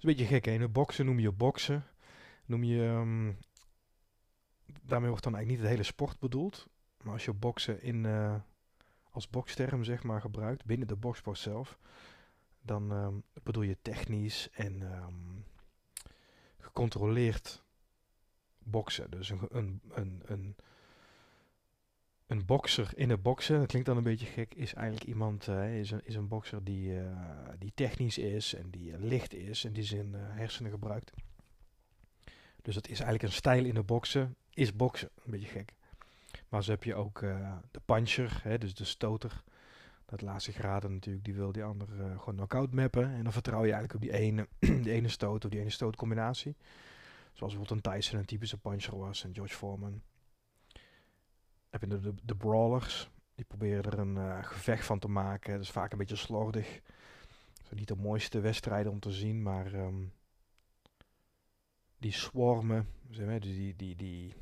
beetje gek, hè? Boksen noem je boksen. Noem je um, daarmee wordt dan eigenlijk niet het hele sport bedoeld. Maar als je boksen in, uh, als boksterm zeg maar gebruikt, binnen de boksport zelf, dan um, bedoel je technisch en um, gecontroleerd boksen. Dus een, een, een, een, een bokser in het boksen, dat klinkt dan een beetje gek, is eigenlijk iemand, uh, is, een, is een bokser die, uh, die technisch is en die licht is en die zijn hersenen gebruikt. Dus dat is eigenlijk een stijl in de boksen is boksen. Een beetje gek. Maar zo heb je ook uh, de puncher, hè, dus de stoter. Dat laatste graden natuurlijk, die wil die ander uh, gewoon knock-out mappen. En dan vertrouw je eigenlijk op die ene, die ene stoot of die ene stootcombinatie. Zoals bijvoorbeeld een Tyson een typische puncher was en George Foreman. Heb je de, de, brawlers, die proberen er een uh, gevecht van te maken. Dat is vaak een beetje slordig. Niet de mooiste wedstrijden om te zien, maar um, die swarmen, zeg maar, dus die, die, die,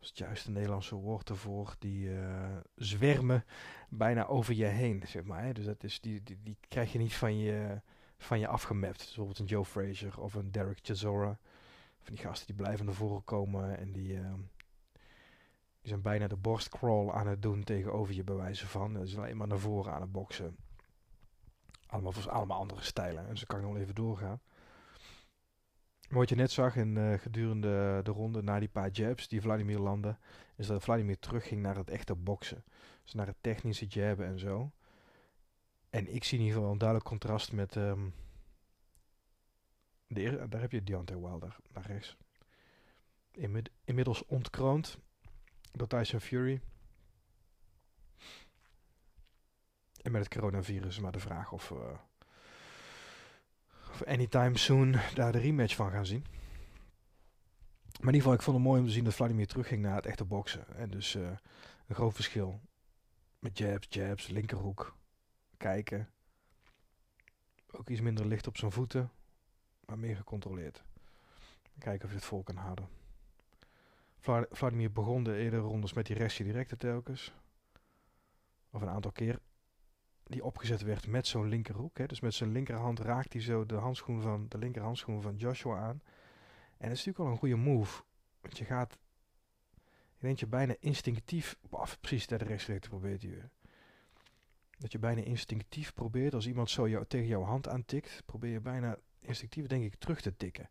is het juiste Nederlandse woord ervoor, die uh, zwermen bijna over je heen, zeg maar. Hè? Dus dat is, die, die, die krijg je niet van je, van je afgemapt. Dus bijvoorbeeld een Joe Frazier of een Derek Chisora. Van die gasten die blijven naar voren komen en die, uh, die zijn bijna de borstcrawl aan het doen tegenover je bewijzen van. Ze zijn alleen maar naar voren aan het boksen. Allemaal, allemaal andere stijlen. En zo kan ik nog even doorgaan. Wat je net zag in, uh, gedurende de ronde na die paar jabs die Vladimir landde, is dat Vladimir terugging naar het echte boksen. Dus naar het technische jabben en zo. En ik zie in ieder geval een duidelijk contrast met. Um, daar heb je Deontay Wilder naar rechts. Inmid inmiddels ontkroond door Tyson Fury. En met het coronavirus maar de vraag of. Of anytime soon daar de rematch van gaan zien. Maar in ieder geval, ik vond het mooi om te zien dat Vladimir terugging naar het echte boksen. En dus uh, een groot verschil. Met jabs, jabs, linkerhoek. Kijken. Ook iets minder licht op zijn voeten. Maar meer gecontroleerd. Kijken of je het vol kan houden. Vladimir begon de eerdere rondes met die restje directe telkens. Of een aantal keer die opgezet werd met zo'n linkerhoek. Hè. Dus met zijn linkerhand raakt hij zo de, handschoen van, de linkerhandschoen van Joshua aan. En dat is natuurlijk wel een goede move. Want je gaat, ik denk je bijna instinctief, of precies de rechtsrechter probeert je. Dat je bijna instinctief probeert, als iemand zo jou, tegen jouw hand aantikt, probeer je bijna instinctief denk ik terug te tikken.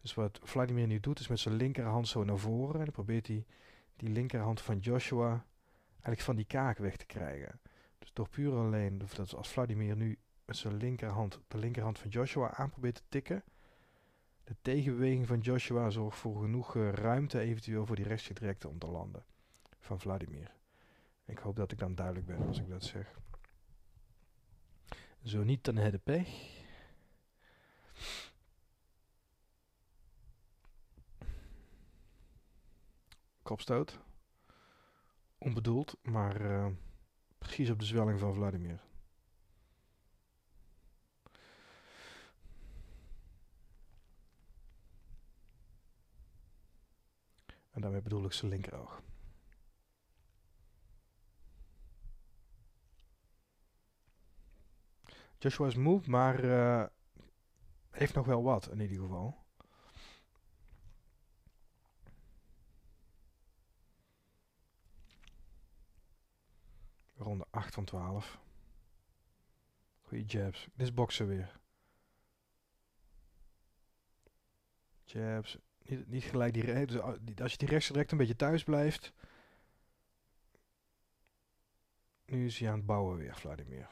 Dus wat Vladimir nu doet, is met zijn linkerhand zo naar voren. En dan probeert hij die linkerhand van Joshua eigenlijk van die kaak weg te krijgen. Door puur alleen, dat als Vladimir nu met zijn linkerhand, de linkerhand van Joshua aan probeert te tikken. De tegenbeweging van Joshua zorgt voor genoeg uh, ruimte eventueel voor die rechtsgedrekte om te landen van Vladimir. Ik hoop dat ik dan duidelijk ben als ik dat zeg. Zo niet, dan heb pech. Kopstoot. Onbedoeld, maar... Uh, Precies op de zwelling van Vladimir. En daarmee bedoel ik zijn linkeroog. Joshua is moe, maar uh, heeft nog wel wat in ieder geval. Ronde 8 van 12. Goeie jabs. Dit is boksen weer. Jabs. Niet, niet gelijk direct. Dus als je die rechts direct een beetje thuis blijft. Nu is hij aan het bouwen weer, Vladimir.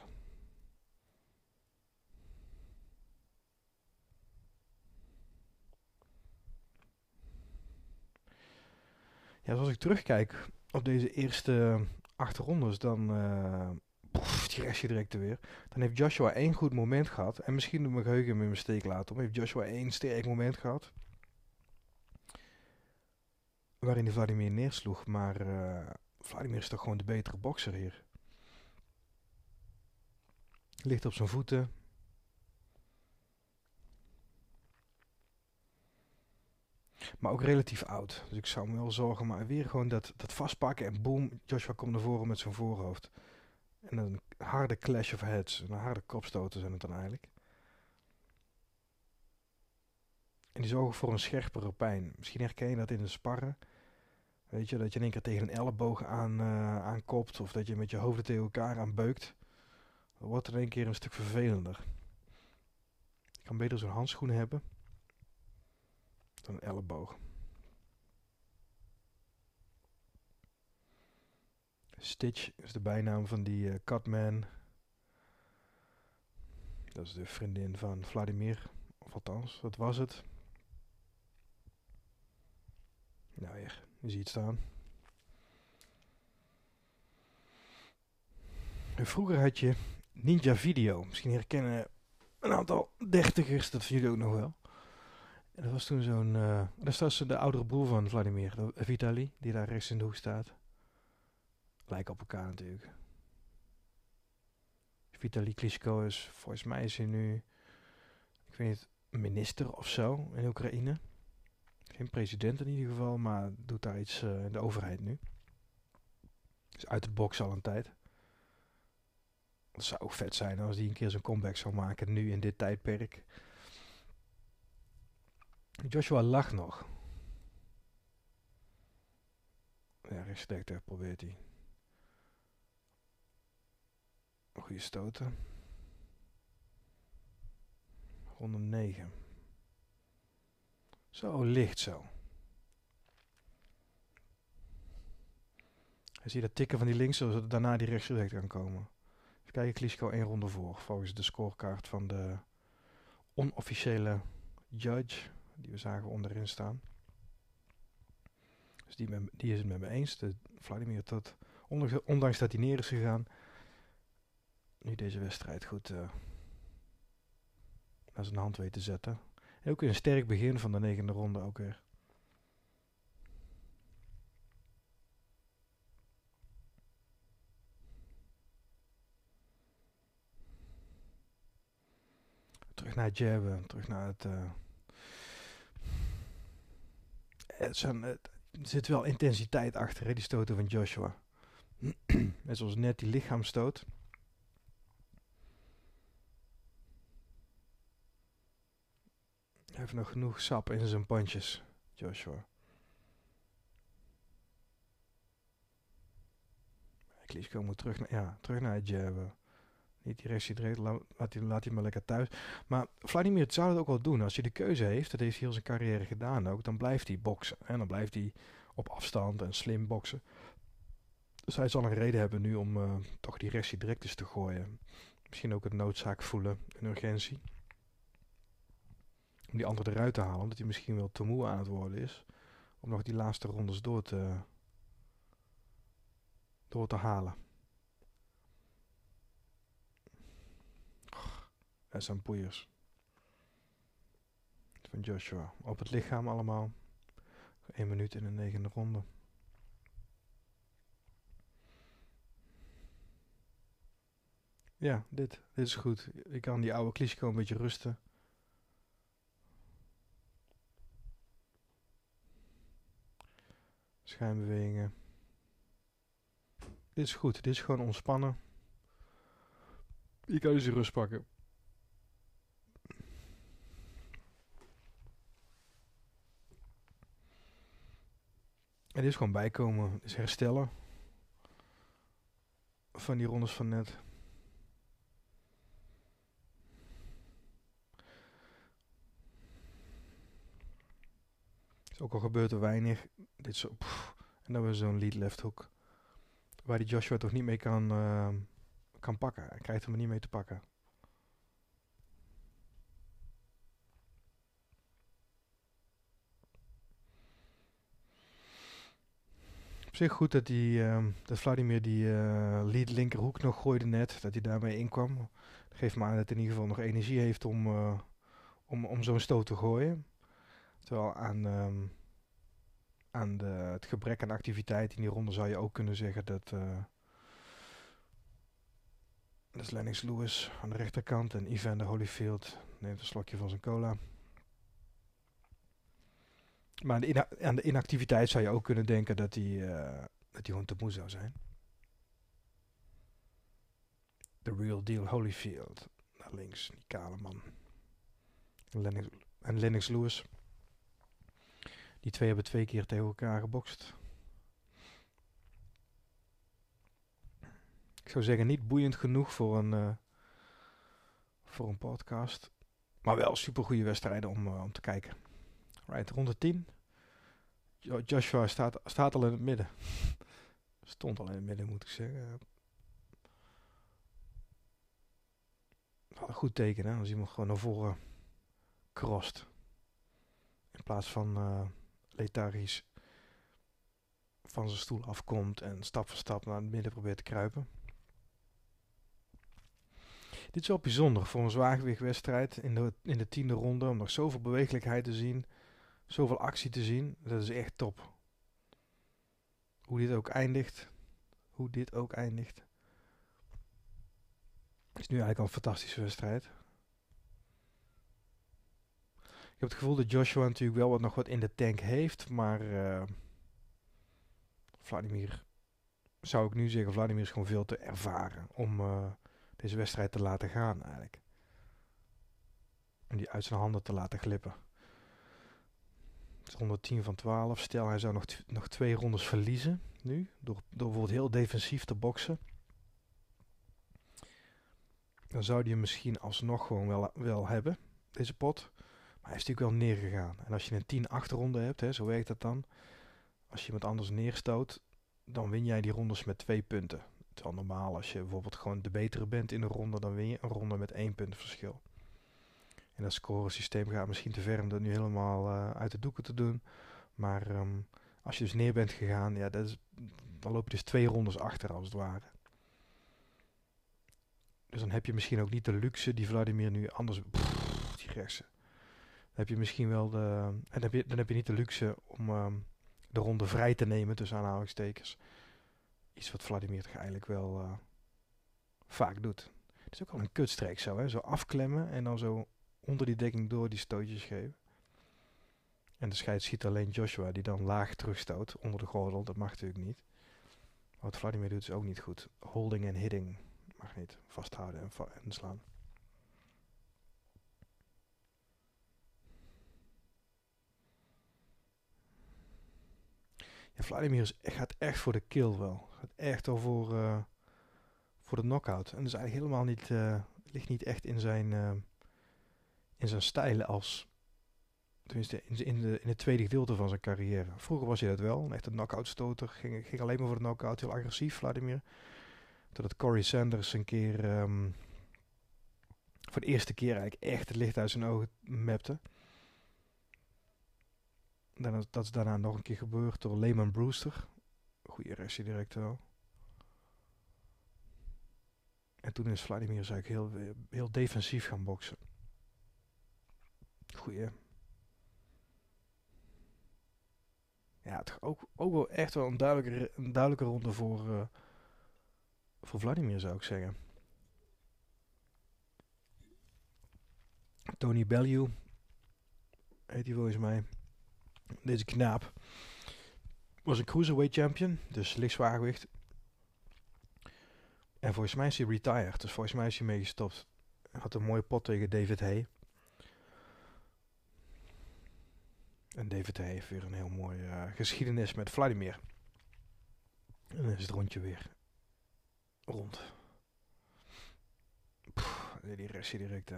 Ja, als ik terugkijk op deze eerste acht rondes, dan poef, die restje direct er weer. Dan heeft Joshua één goed moment gehad. En misschien doet mijn geheugen in mijn steek laten. Om heeft Joshua één sterk moment gehad. Waarin hij Vladimir neersloeg. Maar uh, Vladimir is toch gewoon de betere bokser hier. Ligt op zijn voeten. Maar ook relatief oud. Dus ik zou me wel zorgen. Maar weer gewoon dat, dat vastpakken en boom. Joshua komt naar voren met zijn voorhoofd. En een harde clash of heads. Een harde kopstoten zijn het dan eigenlijk. En die zorgen voor een scherpere pijn. Misschien herken je dat in de sparren. Weet je, dat je in één keer tegen een elleboog aan, uh, aankopt. Of dat je met je hoofden tegen elkaar aanbeukt. Dan wordt in één keer een stuk vervelender. Je kan beter zo'n handschoen hebben. Een elleboog. Stitch is de bijnaam van die uh, Catman. Dat is de vriendin van Vladimir. Of althans, dat was het. Nou ja, je ziet staan. Vroeger had je Ninja Video. Misschien herkennen een aantal dertigers dat van jullie ook nog wel. En dat was toen zo'n... Uh, dat was de oudere broer van Vladimir, Vitali, die daar rechts in de hoek staat. Lijken op elkaar natuurlijk. Vitali Klitschko is, volgens mij is hij nu, ik weet niet, minister of zo in Oekraïne. Geen president in ieder geval, maar doet daar iets uh, in de overheid nu. Is uit de box al een tijd. Het zou ook vet zijn als die een keer zijn comeback zou maken nu in dit tijdperk. Joshua lacht nog. Ja, respect, probeert hij. Goede stoten. Ronde 9. Zo, licht zo. Hij ziet dat tikken van die links, zodat daarna die rechts kan komen. Even kijken, Klitschko één ronde voor, volgens de scorekaart van de onofficiële judge, die we zagen onderin staan. Dus die, die is het met me eens. De Vladimir tot, ondanks dat hij neer is gegaan, nu deze wedstrijd goed uh, naar zijn hand weet te zetten. En ook een sterk begin van de negende ronde ook weer. Terug naar jabben, terug naar het... Uh, zijn, er zit wel intensiteit achter, hè, die stoten van Joshua. Net zoals net die lichaamstoot. Hij heeft nog genoeg sap in zijn pandjes, Joshua. Klitschko moet terug naar, ja, terug naar het. Niet die direct, laat hij, laat maar lekker thuis. Maar Vladimir zou het ook wel doen. Als hij de keuze heeft, dat heeft hij heel zijn carrière gedaan ook, dan blijft hij boksen. En dan blijft hij op afstand en slim boksen. Dus hij zal een reden hebben nu om uh, toch die restie direct te gooien. Misschien ook het noodzaak voelen, een urgentie om die andere eruit te halen. Omdat hij misschien wel te moe aan het worden is. Om nog die laatste rondes door te, door te halen. Dat zijn. Van Joshua. Op het lichaam allemaal. 1 minuut in de negende ronde. Ja, dit. Dit is goed. Ik kan die oude Klitschko een beetje rusten. Schijnbewegingen. Dit is goed. Dit is gewoon ontspannen. Je kan dus rust pakken. Dit is gewoon bijkomen, dit is herstellen van die rondes van net. Is ook al gebeurt er weinig. Dit zo, en dan weer zo'n lead left hook. Waar die Joshua toch niet mee kan, uh, kan pakken. Hij krijgt hem er niet mee te pakken. Op zich goed dat, die, uh, dat Vladimir die uh, lead linkerhoek nog gooide net. Dat hij daarmee inkwam. Dat geeft me aan dat hij in ieder geval nog energie heeft om, uh, om, om zo'n stoot te gooien. Terwijl aan, um, aan de, het gebrek aan activiteit in die ronde zou je ook kunnen zeggen dat... Uh, dat is Lennox Lewis aan de rechterkant en Evander Holyfield neemt een slokje van zijn cola. Maar aan de inactiviteit zou je ook kunnen denken dat hij uh, dat gewoon te moe zou zijn. The real deal Holyfield. Naar links, die kale man. En Lennox, en Lennox Lewis. Die twee hebben twee keer tegen elkaar gebokst. Ik zou zeggen, niet boeiend genoeg voor een, uh, voor een podcast. Maar wel super goede wedstrijden om, uh, om te kijken. Right, ronde 10. Joshua staat, staat al in het midden. Stond al in het midden, moet ik zeggen. Wat een goed teken, hè? Als iemand gewoon naar voren crost. In plaats van uh, lethargisch van zijn stoel afkomt en stap voor stap naar het midden probeert te kruipen. Dit is wel bijzonder voor een zwaargewichtwedstrijd in de, in de tiende ronde. Om nog zoveel bewegelijkheid te zien zoveel actie te zien. Dat is echt top. Hoe dit ook eindigt. Hoe dit ook eindigt. Is nu eigenlijk al een fantastische wedstrijd. Ik heb het gevoel dat Joshua natuurlijk wel wat nog wat in de tank heeft. Maar uh, Vladimir, zou ik nu zeggen, Vladimir is gewoon veel te ervaren om uh, deze wedstrijd te laten gaan eigenlijk. Om die uit zijn handen te laten glippen. Ronde 10 van 12. Stel hij zou nog, nog twee rondes verliezen nu. Door, door bijvoorbeeld heel defensief te boksen. Dan zou hij hem misschien alsnog gewoon wel, wel hebben. Deze pot. Maar hij is natuurlijk wel neergegaan. En als je een 10 achterronde hebt. Hè, zo werkt dat dan. Als je iemand anders neerstoot. Dan win jij die rondes met twee punten. Terwijl normaal als je bijvoorbeeld gewoon de betere bent in een ronde. Dan win je een ronde met één punt verschil. En dat scoresysteem gaat misschien te ver om dat nu helemaal uh, uit de doeken te doen. Maar um, als je dus neer bent gegaan, ja, dat dan loop je dus twee rondes achter als het ware. Dus dan heb je misschien ook niet de luxe die Vladimir nu anders... Pff, die rechtse. Dan heb je misschien wel de... En dan heb je, niet de luxe om um, de ronde vrij te nemen, tussen aanhalingstekens. Iets wat Vladimir toch eigenlijk wel uh, vaak doet. Het is ook al een kutstreek zo, hè. Zo afklemmen en dan zo onder die dekking door die stootjes geven. En de scheid schiet alleen Joshua, die dan laag terugstoot onder de gordel. Dat mag natuurlijk niet. Wat Vladimir doet is ook niet goed. Holding en hitting mag niet. Vasthouden en, slaan. Ja, Vladimir gaat echt voor de kill wel. Gaat echt al voor, uh, voor de knockout. En dat is eigenlijk helemaal niet, uh, ligt niet echt in zijn... Uh, in zijn stijl als, tenminste in, in, de, in het tweede gedeelte van zijn carrière. Vroeger was hij dat wel, een echte knockout stoter, ging, ging alleen maar voor de knockout, heel agressief, Vladimir. Totdat Corey Sanders een keer, um, voor de eerste keer eigenlijk echt het licht uit zijn ogen mapte. Dat is daarna nog een keer gebeurd door Lehman Brewster. Goede restie direct wel. En toen is Vladimir eigenlijk heel, heel defensief gaan boksen. Goeie. Ja, het ook, ook wel echt wel een duidelijke, een duidelijke ronde voor, uh, voor Vladimir, zou ik zeggen. Tony Bellew heet hij volgens mij. Deze knaap was een cruiserweight champion, dus lichtzwaargewicht. En volgens mij is hij retired, dus volgens mij is hij mee gestopt. Hij had een mooie pot tegen David Hay. En David heeft weer een heel mooie geschiedenis met Vladimir. En dan is het rondje weer rond. Die restje direct.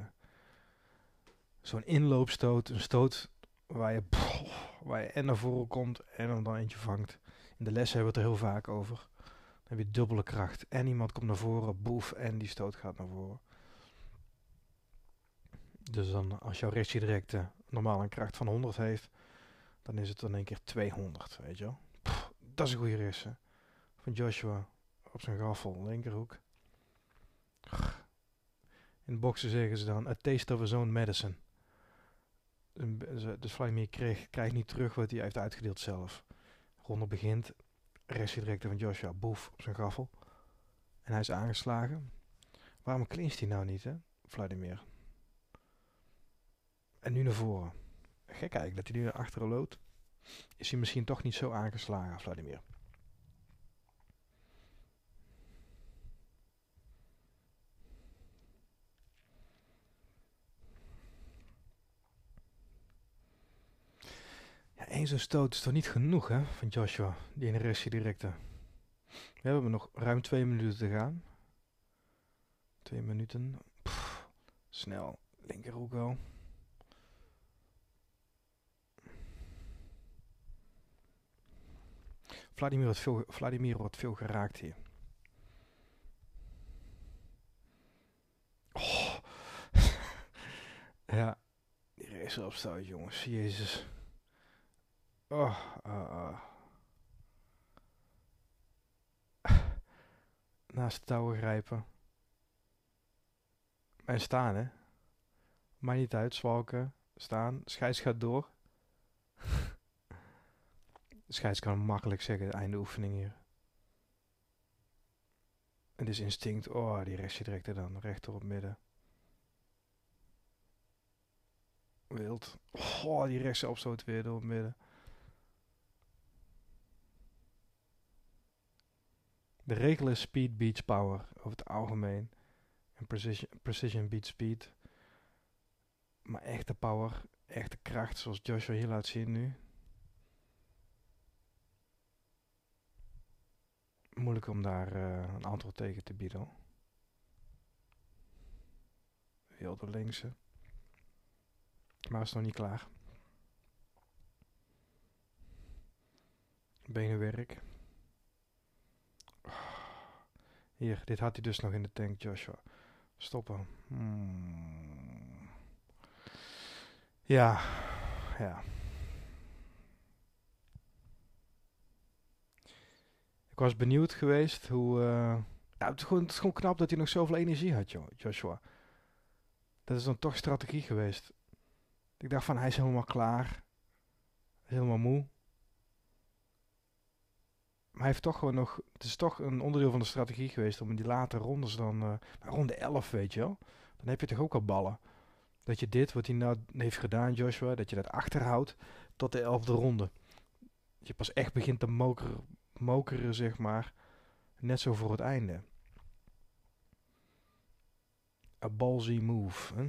Zo'n inloopstoot, een stoot waar je, waar je en naar voren komt en dan, dan eentje vangt. In de les hebben we het er heel vaak over. Dan heb je dubbele kracht. En iemand komt naar voren, boef, en die stoot gaat naar voren. Dus dan, als jouw restje direct uh, normaal een kracht van 100 heeft, dan is het dan een keer 200, weet je wel. dat is een goede race. Van Joshua op zijn gaffel, linkerhoek. In boksen zeggen ze dan, a taste of his own medicine. Dus Vladimir krijgt niet terug wat hij heeft uitgedeeld zelf. Ronde begint, restje direct van Joshua, boef, op zijn gaffel. En hij is aangeslagen. Waarom clincht hij nou niet, hè, Vladimir? En nu naar voren. Gek eigenlijk dat hij nu naar achteren loopt. Is hij misschien toch niet zo aangeslagen, Vladimir? Één zo'n stoot is toch niet genoeg, hè, van Joshua, die in de restje directe. We hebben nog ruim twee minuten te gaan. Twee minuten. Snel. Linkerhoek wel. Vladimir wordt veel, Vladimir wordt veel geraakt hier. Oh. ja, die race opstoot, jongens. Jezus. Oh, uh, uh. Naast de touwen grijpen. En staan, hè. Maar niet uit, zwalken. Staan. Scheids gaat door. De scheids kan makkelijk zeggen, einde oefening hier. Het is instinct. Oh, die restje direct er dan. Rechter op midden. Wild. Oh, die rechtse opstoot weer door op midden. De regel is speed beats power over het algemeen. En precision, precision beats speed. Maar echte power, echte kracht zoals Joshua hier laat zien nu. Moeilijk om daar uh, een antwoord tegen te bieden. Wilde linkse. Maar is nog niet klaar. Benenwerk. Hier, dit had hij dus nog in de tank, Joshua. Stoppen. Hmm. Ja, ja. Ik was benieuwd geweest hoe... Uh, ja, het is, gewoon, het knap dat hij nog zoveel energie had, Joshua. Dat is dan toch strategie geweest. Ik dacht van, hij is helemaal klaar. helemaal moe. Maar hij heeft toch gewoon nog... Het is toch een onderdeel van de strategie geweest om in die late rondes dan... Uh, ronde 11, weet je wel. Dan heb je toch ook al ballen. Dat je dit, wat hij nou heeft gedaan, Joshua, dat je dat achterhoudt tot de elfde ronde. Dat je pas echt begint te mokeren, mokeren, zeg maar, net zo voor het einde. A ballsy move. Hè?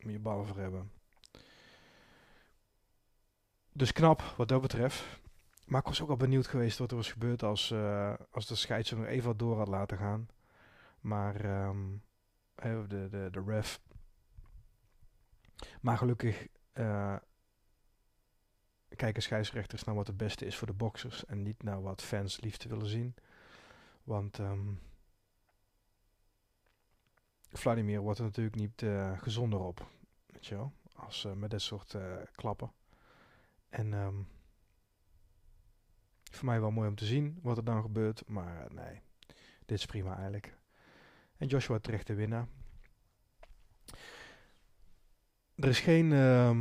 Moet je ballen voor hebben. Dus knap wat dat betreft. Maar ik was ook al benieuwd geweest wat er was gebeurd als, uh, als de scheidsrechter nog even wat door had laten gaan. Maar um, de, de, de ref. Maar gelukkig uh, kijken scheidsrechters naar wat het beste is voor de boxers en niet naar wat fans liefst willen zien. Want um, Vladimir wordt er natuurlijk niet uh, gezonder op, weet je wel, als uh, met dit soort uh, klappen. En um, voor mij wel mooi om te zien wat er dan gebeurt, maar nee, dit is prima eigenlijk. En Joshua terecht de winnaar. Er is geen uh,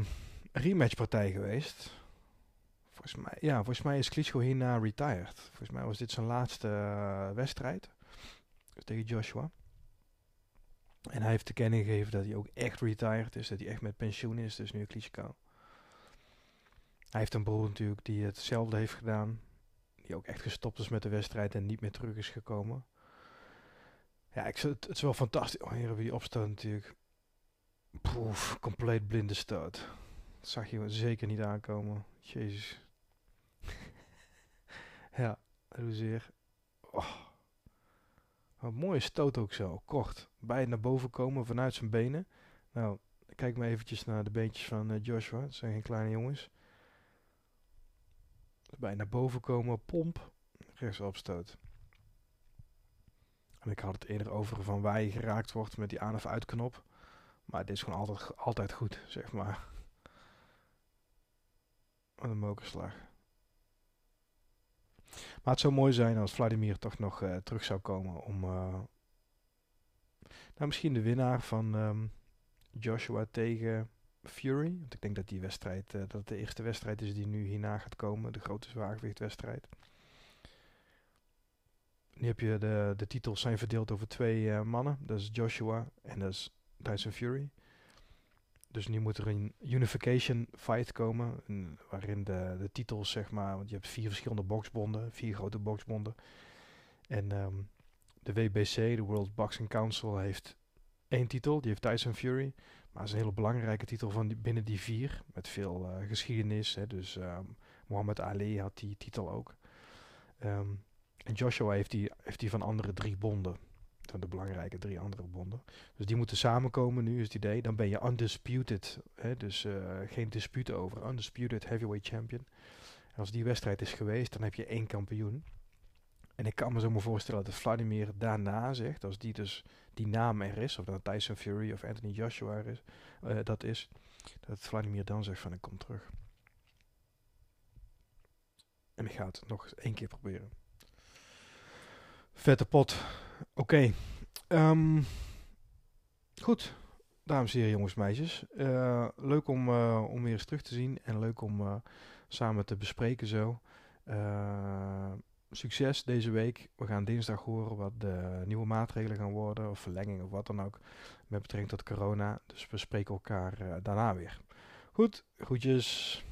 rematchpartij geweest. Volgens mij, ja, volgens mij is Klitschko hierna retired. Volgens mij was dit zijn laatste uh, wedstrijd tegen Joshua. En hij heeft te kennen gegeven dat hij ook echt retired is, dat hij echt met pensioen is, dus nu Klitschko. Hij heeft een broer natuurlijk die hetzelfde heeft gedaan, die ook echt gestopt is met de wedstrijd en niet meer terug is gekomen. Ja, ik, het, het is wel fantastisch. Oh, hier hebben we die opstoot natuurlijk. Poef, compleet blinde. Dat zag je zeker niet aankomen. Jezus. Ja, hoezeer. Oh. Wat mooie stoot ook zo, kort. Bij het naar boven komen vanuit zijn benen. Nou, kijk maar eventjes naar de beentjes van uh, Joshua. Dat zijn geen kleine jongens. Bij naar boven komen, pomp, rechtsopstoot. En ik had het eerder over van waar je geraakt wordt met die aan- of uitknop. Maar dit is gewoon altijd, altijd goed, zeg maar. Wat een mokerslag. Maar het zou mooi zijn als Vladimir toch nog uh, terug zou komen om... Uh, nou, misschien de winnaar van um, Joshua tegen Fury. Want ik denk dat die wedstrijd, uh, dat de eerste wedstrijd is die nu hierna gaat komen. De grote zwaargewichtwedstrijd. Nu heb je de, de titels zijn verdeeld over twee mannen. Dat is Joshua en dat is Tyson Fury. Dus nu moet er een unification fight komen, waarin de, de titels, zeg maar, want je hebt vier verschillende boxbonden, vier grote boxbonden. En um, de WBC, de World Boxing Council, heeft één titel, die heeft Tyson Fury. Maar het is een hele belangrijke titel van binnen die vier, met veel uh, geschiedenis. Hè, dus um, Muhammad Ali had die titel ook. Um, en Joshua heeft die, heeft die van andere drie bonden van de belangrijke drie andere bonden. Dus die moeten samenkomen nu, is het idee. Dan ben je undisputed, hè, dus uh, geen dispute over. Undisputed heavyweight champion. Als die wedstrijd is geweest, dan heb je één kampioen. En ik kan me zo maar voorstellen dat Vladimir daarna zegt, als die dus die naam er is, of dat Tyson Fury of Anthony Joshua is, uh, dat is, dat Vladimir dan zegt van ik kom terug. En ik ga het nog één keer proberen. Vette pot. Oké. Ehm, goed. Dames en heren, jongens, meisjes. Eh, leuk om, eh, om weer eens terug te zien. En leuk om eh, samen te bespreken zo. succes deze week. We gaan dinsdag horen wat de nieuwe maatregelen gaan worden. Of verlenging of wat dan ook. Met betrekking tot corona. Dus we spreken elkaar daarna weer. Goed, groetjes.